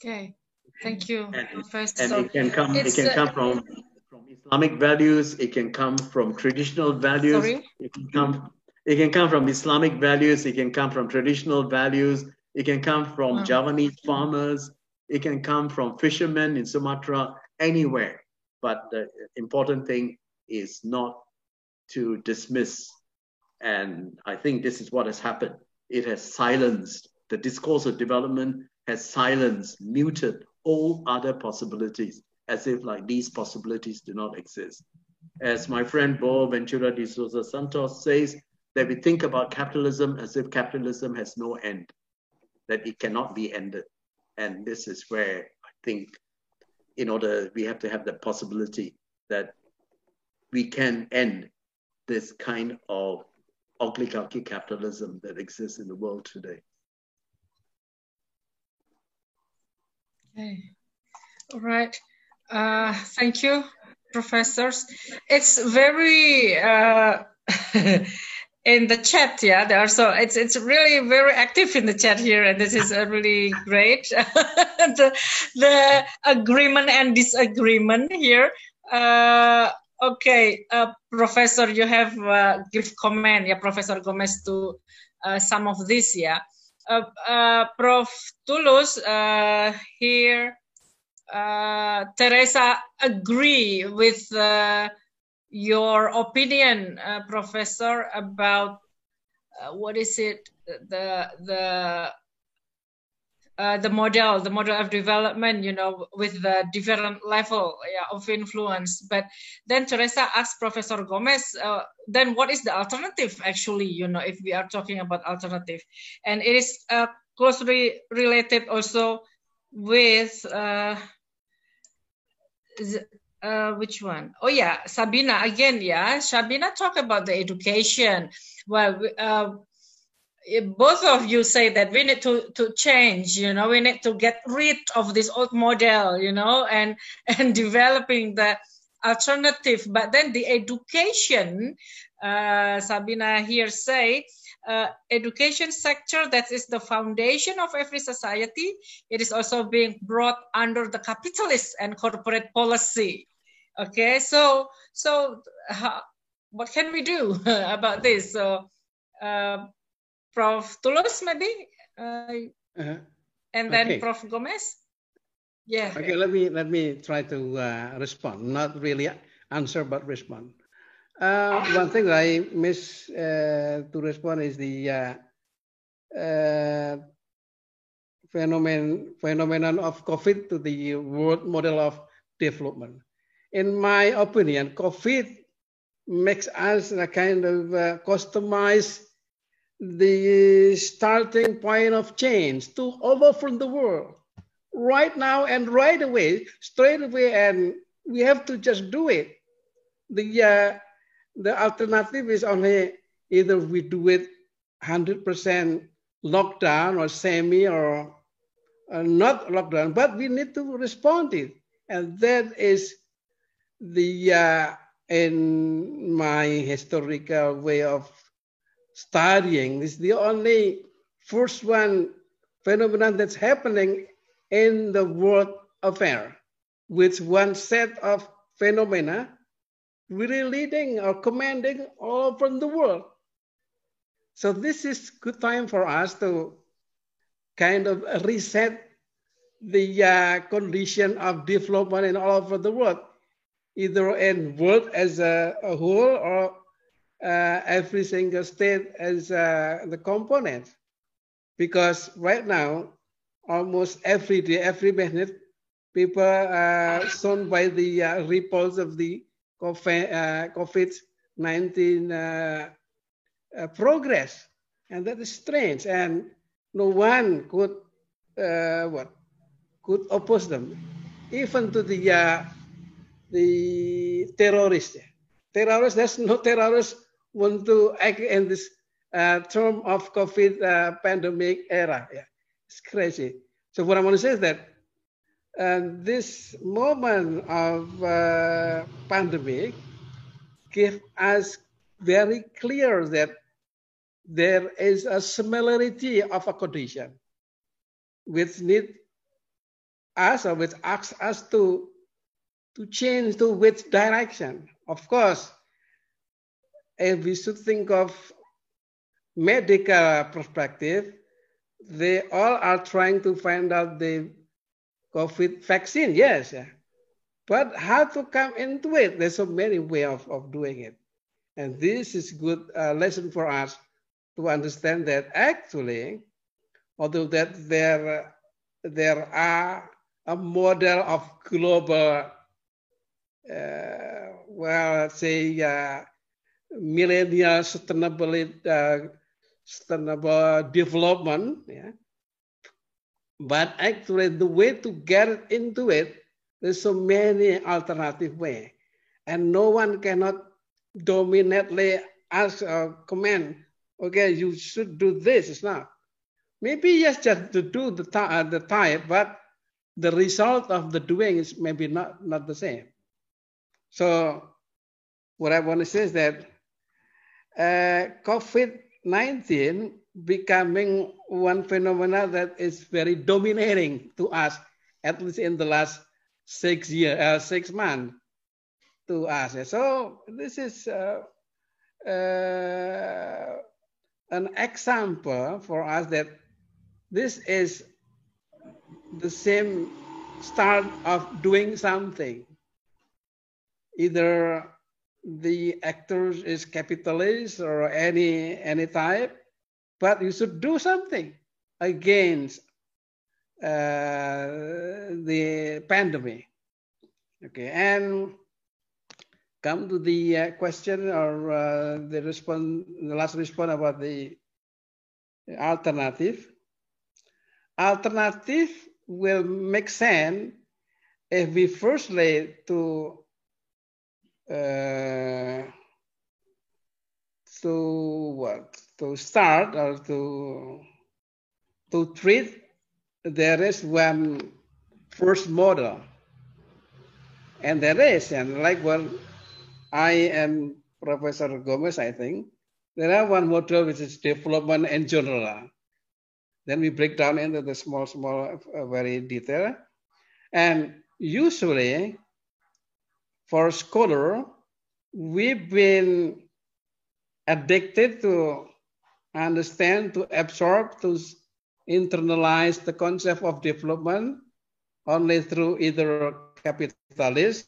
Okay, thank you, and, Professor. And it can come, it can come from, from Islamic values, it can come from traditional values, sorry? it can come it can come from Islamic values, it can come from traditional values, it can come from oh. Javanese farmers, it can come from fishermen in Sumatra, anywhere. But the important thing is not to dismiss. And I think this is what has happened. It has silenced the discourse of development, has silenced, muted all other possibilities, as if like these possibilities do not exist. As my friend Boaventura de Sousa Santos says, that we think about capitalism as if capitalism has no end, that it cannot be ended. And this is where I think in order we have to have the possibility that we can end this kind of oligarchy capitalism that exists in the world today. Okay. All right. Uh, thank you, professors. It's very uh, in the chat yeah there are so it's it's really very active in the chat here and this is really great the, the agreement and disagreement here uh, okay uh, professor you have uh, give comment yeah professor gomes to uh, some of this yeah uh, uh, prof. Tulus here teresa agree with your opinion, uh, Professor, about uh, what is it the the uh, the model, the model of development, you know, with the different level yeah, of influence. But then Teresa asked Professor Gomes, uh, then what is the alternative actually, you know, if we are talking about alternative? And it is uh, closely related also with uh, uh, which one? Oh yeah, Sabina again. Yeah, Sabina talk about the education. Well, both of you say that we need to to change. You know, we need to get rid of this old model. You know, and and developing the alternative. But then the education, uh, Sabina here say. Uh, education sector that is the foundation of every society it is also being brought under the capitalist and corporate policy okay so so uh, what can we do about this so uh, prof. Tulus maybe? Uh, -huh. and then okay. prof. Gomes? Yeah. Okay let me let me try to uh, respond. Not really answer but respond. Uh, one thing that i miss uh, to respond is the phenomenon phenomenon of covid to the world model of development. In my opinion, COVID makes us a kind of uh, customize the starting point of change to from the world right now and right away, straight away, and we have to just do it. The uh, the alternative is only either we do it 100% lockdown or semi or uh, not lockdown, but we need to respond it, and that is the uh, in my historical way of studying. Is the only first one phenomenon that's happening in the world affair with one set of phenomena really leading or commanding all over the world. So this is good time for us to kind of reset the uh, condition of development in all over the world either in world as a, a whole or every single state as uh, the component. Because right now, almost every day, every minute, people are shown by the uh, of the COVID-19 uh, uh, progress. And that is strange. And no one could, uh, what, could oppose them, even to the, the terrorists. Terrorists, there's no terrorists want to act in this uh, term of COVID uh, pandemic era. Yeah, it's crazy. So what I want to say is that uh, this moment of uh, pandemic give us very clear that there is a similarity of a condition which need us or which asks us to to change to which direction. Of course, if we should think of medical perspective, they all are trying to find out the COVID vaccine, yes. But how to come into it? There's so many ways of, of doing it. And this is a good uh, lesson for us to understand that actually, although that there, there are a model of global, uh, well, say, uh, millennial sustainability, uh, sustainable development. Yeah. But actually, the way to get into it, there's so many alternative way, and no one cannot dominantly ask or command. Okay, you should do this. It's not. Maybe yes, just to do the uh, the type, but the result of the doing is maybe not not the same. So, what I want to say is that uh, COVID-19 becoming one phenomena that is very dominating to us, at least in the last six year, uh, six months to us. So this is uh, uh, an example for us that this is the same start of doing something. Either the actors is capitalist or any any type, but you should do something against uh, the pandemic. Okay, and come to the uh, question or uh, the response, the last response about the alternative. Alternative will make sense if we firstly to uh, to what? To start or to to treat there is one first model. And there is and like what i and professor gomes i think there are one model which is development in general. Then we break down into the small small uh, very detail. And usually for scholar, we've been addicted to understand, to absorb, to internalize the concept of development only through either capitalist,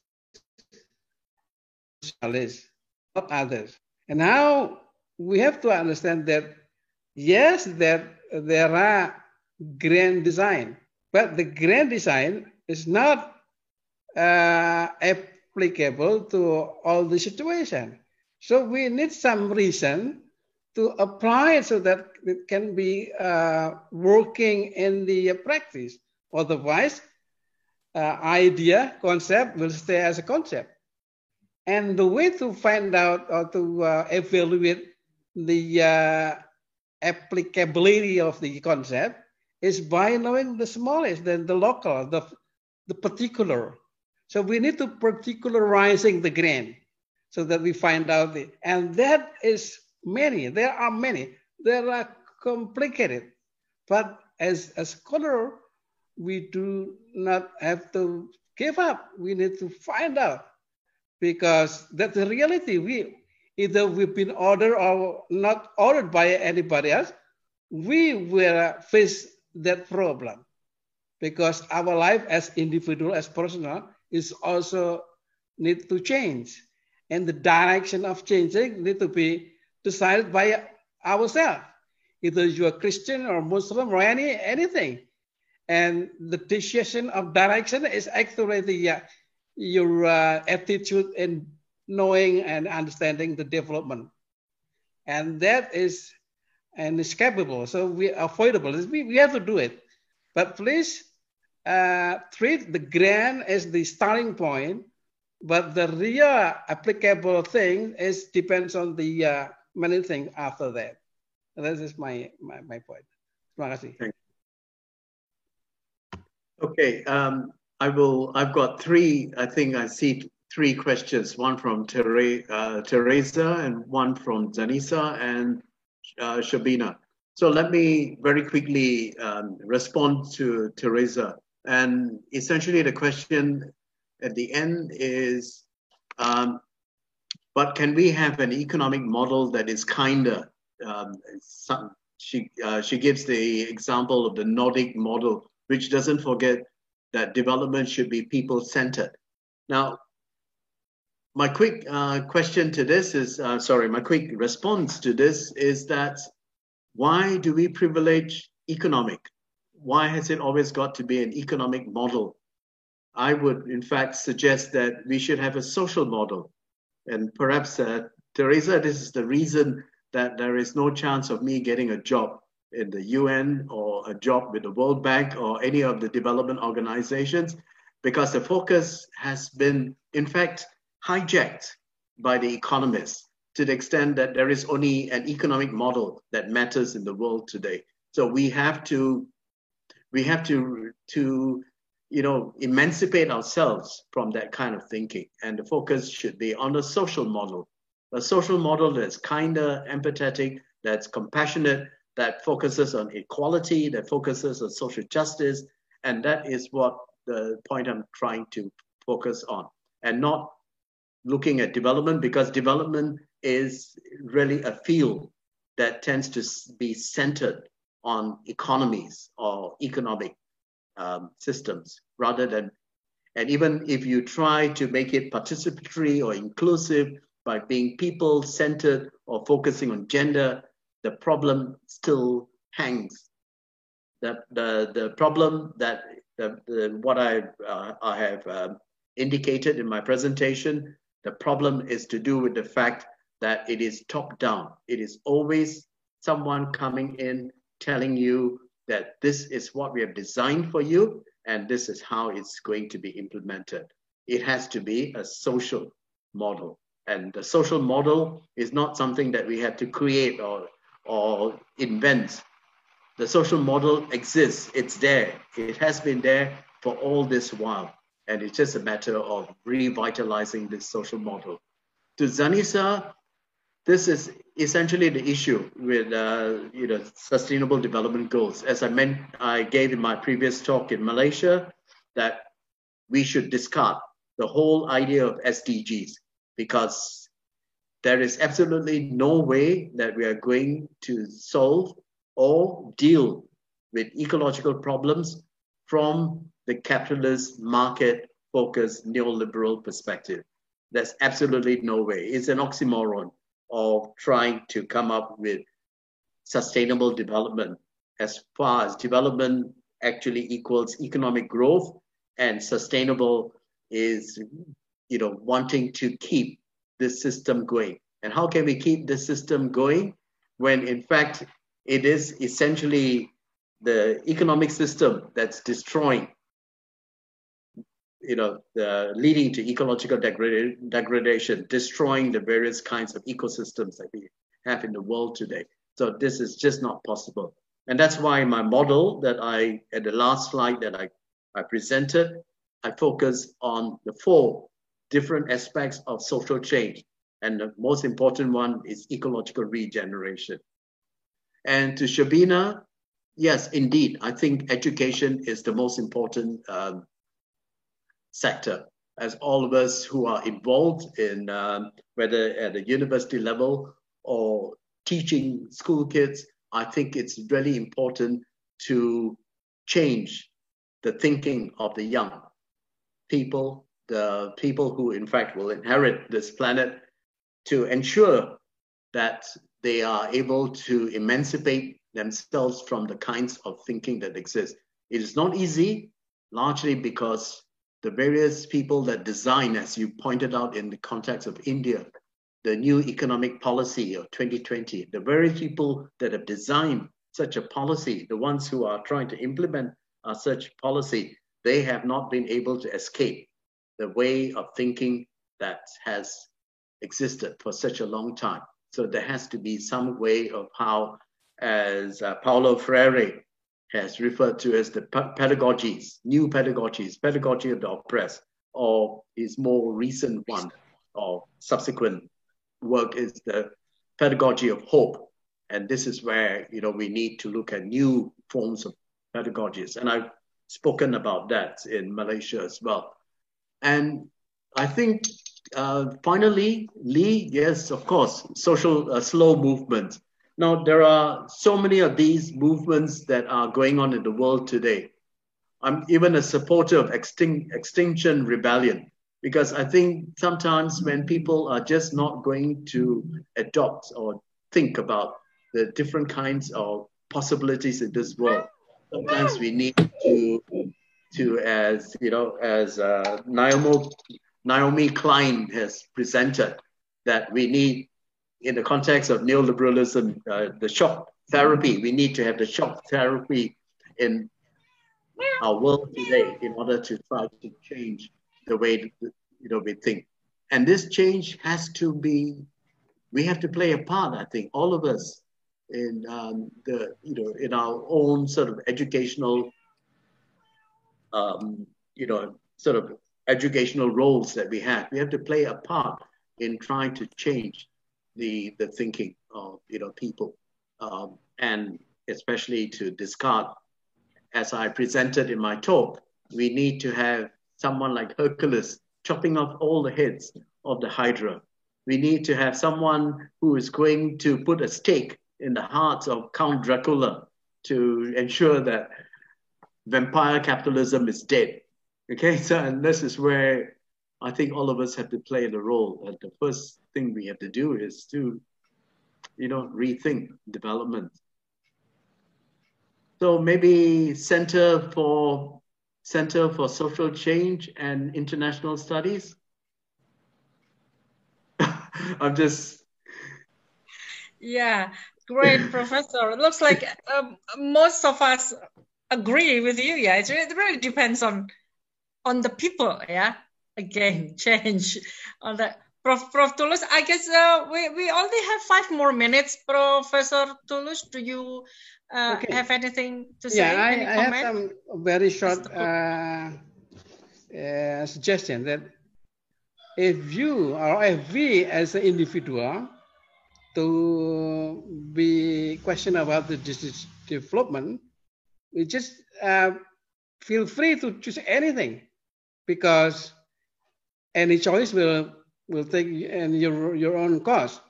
socialist, not others. And now we have to understand that yes, that there are grand design, but the grand design is not uh, a applicable to all the situation. So we need some reason to apply it so that it can be uh, working in the practice. Otherwise, uh, idea, concept will stay as a concept. And the way to find out or to uh, evaluate the uh, applicability of the concept is by knowing the smallest, then the local, the, the particular. So we need to particularizing the grain so that we find out the, and that is many, there are many, there are complicated. But as a scholar, we do not have to give up. We need to find out because that's the reality. We either we've been ordered or not ordered by anybody else. We will face that problem because our life as individual, as personal, is also need to change. and the direction of changing need to be decided by ourselves. Either you are Christian or Muslim or any anything, and the decision of direction is actually uh, your uh, attitude in knowing and understanding the development, and that is inescapable. So we avoidable. We, we have to do it, but please uh, treat the grant as the starting point, but the real applicable thing is depends on the uh, many things after that. That is my, my, my point. Terima kasih. Okay, um, I will, I've got three, I think I see three questions, one from Tere, uh, Teresa and one from Zanisa and uh, Shabina. So let me very quickly um, respond to Teresa. And essentially the question at the end is, um, but can we have an economic model that is kinder? Um, some, she, uh, she gives the example of the Nordic model, which doesn't forget that development should be people-centered. Now, my quick uh, question to this is, uh, sorry, my quick response to this is that why do we privilege economic why has it always got to be an economic model? I would, in fact, suggest that we should have a social model. And perhaps, uh, Teresa, this is the reason that there is no chance of me getting a job in the UN or a job with the World Bank or any of the development organizations, because the focus has been, in fact, hijacked by the economists to the extent that there is only an economic model that matters in the world today. So we have to we have to to you know emancipate ourselves from that kind of thinking. And the focus should be on a social model. A social model that's kinder empathetic that's compassionate that focuses on equality that focuses on social justice. And that is what the point i'm trying to focus on. And not looking at development because development is really a field that tends to be centered on economies or economic um, systems rather than, and even if you try to make it participatory or inclusive by being people centered or focusing on gender, the problem still hangs. The, the, the problem that the, the, what I, uh, I have uh, indicated in my presentation, the problem is to do with the fact that it is top down. It is always someone coming in telling you that this is what we have designed for you and this is how it's going to be implemented. It has to be a social model. And the social model is not something that we have to create or, or invent. The social model exists, it's there. It has been there for all this while. And it's just a matter of revitalizing this social model. To Zanisa, this is essentially the issue with uh, you know sustainable development goals. As I meant, I gave in my previous talk in Malaysia that we should discard the whole idea of SDGs because there is absolutely no way that we are going to solve or deal with ecological problems from the capitalist market focused neoliberal perspective. There's absolutely no way. It's an oxymoron of trying to come up with sustainable development as far as development actually equals economic growth and sustainable is you know wanting to keep this system going. And how can we keep the system going? When in fact it is essentially the economic system that's destroying you know, leading to ecological degrad degradation, destroying the various kinds of ecosystems that we have in the world today. So this is just not possible. And that's why my model that I, at the last slide that I, I presented, I focus on the four different aspects of social change. And the most important one is ecological regeneration. And to Shabina, yes, indeed, I think education is the most important um, sector as all of us who are involved in um, whether at the university level or teaching school kids, I think it's really important to change the thinking of the young people the people who, in fact, will inherit this planet to ensure that they are able to emancipate themselves from the kinds of thinking that exist. It is not easy, largely because the various people that design, as you pointed out in the context of India, the new economic policy of 2020, the very people that have designed such a policy, the ones who are trying to implement uh, such policy, they have not been able to escape the way of thinking that has existed for such a long time. So there has to be some way of how, as uh, Paulo Freire has referred to as the pedagogies, new pedagogies, pedagogy of the oppressed, or his more recent one or subsequent work is the pedagogy of hope. And this is where you know we need to look at new forms of pedagogies. And I've spoken about that in Malaysia as well. And I think uh, finally, Lee, yes, of course, social uh, slow movements. Now, there are so many of these movements that are going on in the world today. I'm even a supporter of extinct, Extinction Rebellion because I think sometimes when people are just not going to adopt or think about the different kinds of possibilities in this world, sometimes we need to, to as you know, as uh, Naomi, Naomi Klein has presented, that we need, in the context of neoliberalism, uh, the shock therapy. We need to have the shock therapy in our world today in order to try to change the way you know we think. And this change has to be, we have to play a part. I think all of us in um, the you know in our own sort of educational, um, you know, sort of educational roles that we have. We have to play a part in trying to change the the thinking of you know people, um, and especially to discard, as I presented in my talk, we need to have someone like Hercules chopping off all the heads of the Hydra. We need to have someone who is going to put a stake in the hearts of Count Dracula to ensure that vampire capitalism is dead. Okay, so and this is where I think all of us have to play the role. And the first thing we have to do is to, you know, rethink development. So maybe Center for Center for Social Change and International Studies. I'm just. Yeah, great, Professor. It looks like um, most of us agree with you. Yeah, it really depends on on the people. Yeah, again, change on the Prof. Prof. Tulus. I guess uh, we we only have five more minutes, Professor Tulus. Do you uh, okay. have anything to say? Yeah, I, I have some very short uh, uh, suggestion that if you or if we as an individual to be question about the disease development, we just uh, feel free to choose anything because any choice will will take and your your own cost.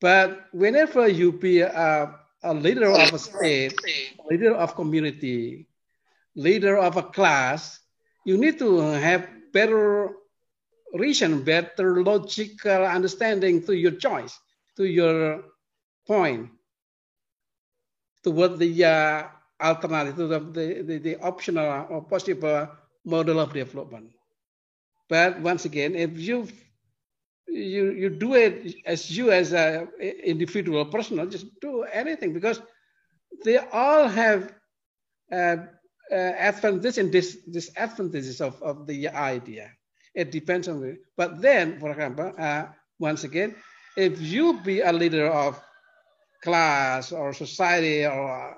But whenever you be a a leader of a state, leader of community, leader of a class, you need to have better reason, better logical understanding to your choice, to your point, toward the uh, alternative, to the, the, the optional or possible model of development. But once again, if you you you do it as you as a individual person just do anything because they all have uh, uh, advantages dis disadvantages of, of the idea. It depends on it but then for example uh, once again if you be a leader of class or society or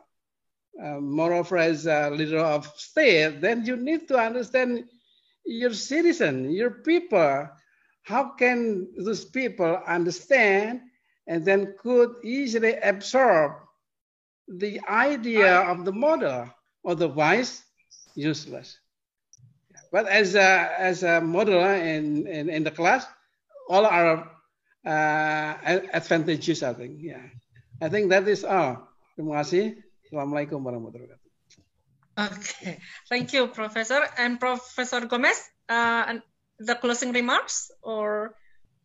uh, moreover as a leader of state then you need to understand your citizen your people how can those people understand and then could easily absorb the idea of the model, otherwise useless. But as a, as a model in, in, in the class, all are uh, advantages, I think. Yeah, I think that is all. Terima kasih. Assalamualaikum warahmatullahi wabarakatuh. Okay, thank you, Professor. And Professor Gomes, uh, the closing remarks or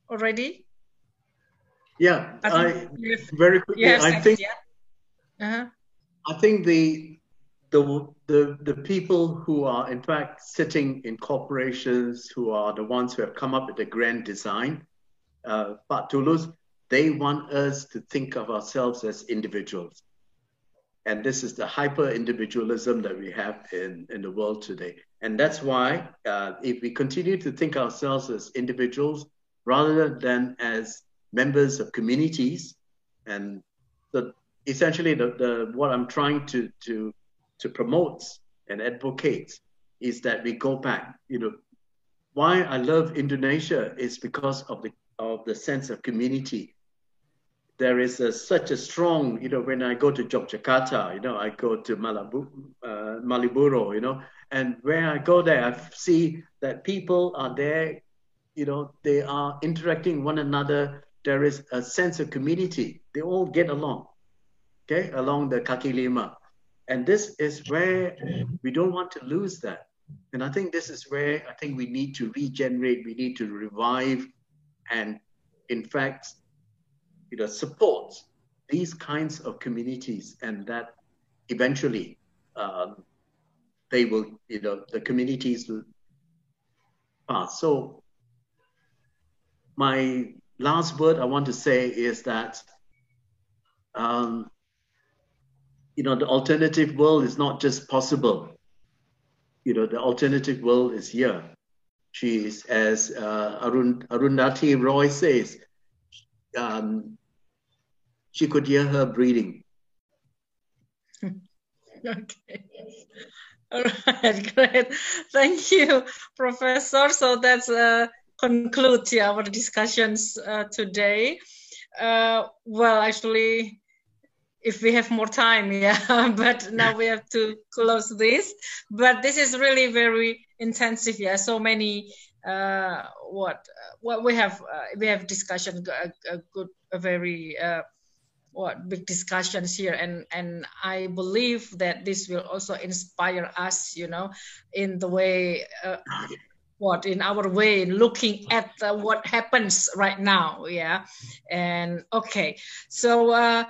already? Yeah, I have- very quickly. I think yeah. Uh-huh. I think the the the the people who are in fact sitting in corporations who are the ones who have come up with the grand design, uh, Pak Tulus, they want us to think of ourselves as individuals. And this is the hyper individualism that we have in, in the world today. And that's why, uh, if we continue to think ourselves as individuals rather than as members of communities, and the, essentially the, the, what I'm trying to, to, to promote and advocate is that we go back. You know, why I love Indonesia is because of the, of the sense of community there is a, such a strong, you know, when I go to Yogyakarta, you know, I go to Malabu, uh, Malioboro, you know, and when I go there, I see that people are there, you know, they are interacting one another. There is a sense of community. They all get along, okay, along the Kaki Lima. And this is where we don't want to lose that. And I think this is where I think we need to regenerate, we need to revive, and in fact, you know, support these kinds of communities and that eventually um, they will, you know, the communities will pass. So my last word I want to say is that, um, you know, the alternative world is not just possible. You know, the alternative world is here. She is, as uh, Arun, Arundhati Roy says, um, she could hear her breathing. Okay. All right, great. Thank you, Professor. So that's uh, conclude yeah, our discussions uh, today. Uh, well, actually, if we have more time, yeah, but now we have to close this. But this is really very intensive, yeah. So many uh, what what we have uh, we have discussion a, a good a very uh, what big discussions here. And and i believe that this will also inspire us you know in the way uh, what in our way looking at uh, what happens right now yeah? And okay. So uh,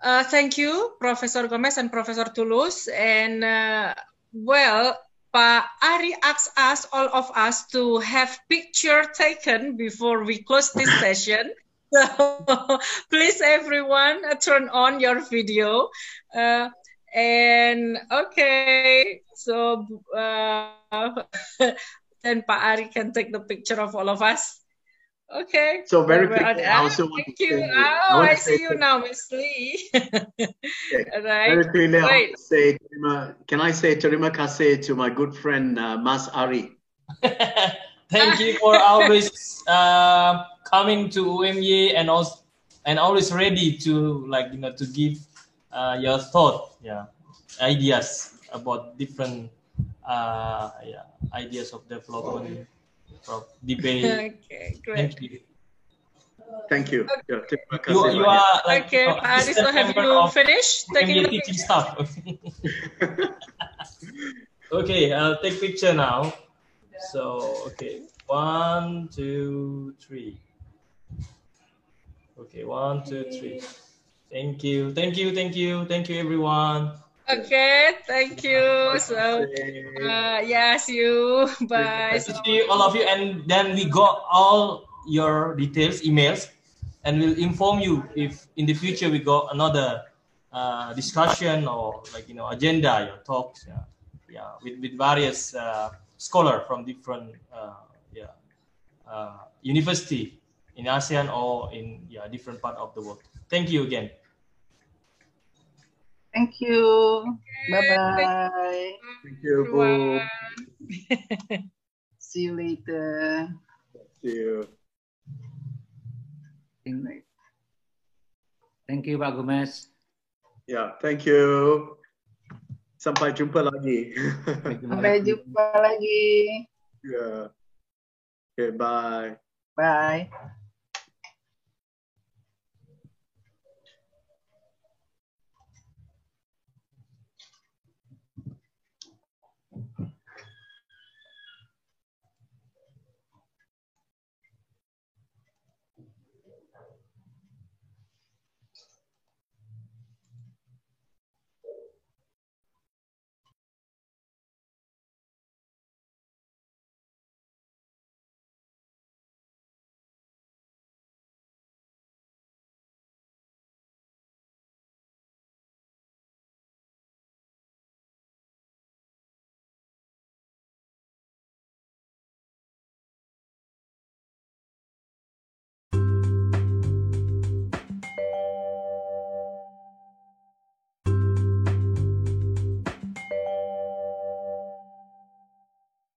uh, thank you professor gomes and professor Tulus and uh, well Pak Ari asked us, all of us, to have picture taken before we close this session. So please, everyone, uh, turn on your video. Uh, and okay, so uh, then Pak Ari can take the picture of all of us. Okay. So very Well, quickly, I also want thank to you. say- I Oh, want I see you now, Miss Lee. right. Very quickly, I to say, can I say terima kasih to my good friend uh, Mas Ari? Thank you for always uh, coming to UMY and also and always ready to like you know to give uh, your thought, yeah, ideas about different uh, yeah ideas of development, of debate. Okay, great. Thank you. Thank you. Yeah, terima You, you are like Okay, you know, Pak Ari, so have you of finished taking UMY the picture? staff. okay, I'll take picture now. So okay, one, two, three. Okay, one, two, three. Thank you, thank you, thank you, thank you, everyone. Okay, thank you. So, uh, yeah, see you. Bye. To see all of you, and then we got all your details, emails, and we'll inform you if in the future we got another uh, discussion or like you know agenda, your talks, yeah, yeah, with with various uh, scholar from different uh, yeah uh, university in ASEAN or in yeah different part of the world. Thank you again. Thank you. Bye bye. Thank you, Bu. See you later. See you. Thank you, Pak Gomes. Yeah, thank you. Sampai jumpa lagi. Sampai jumpa lagi. yeah. Okay, bye. Bye.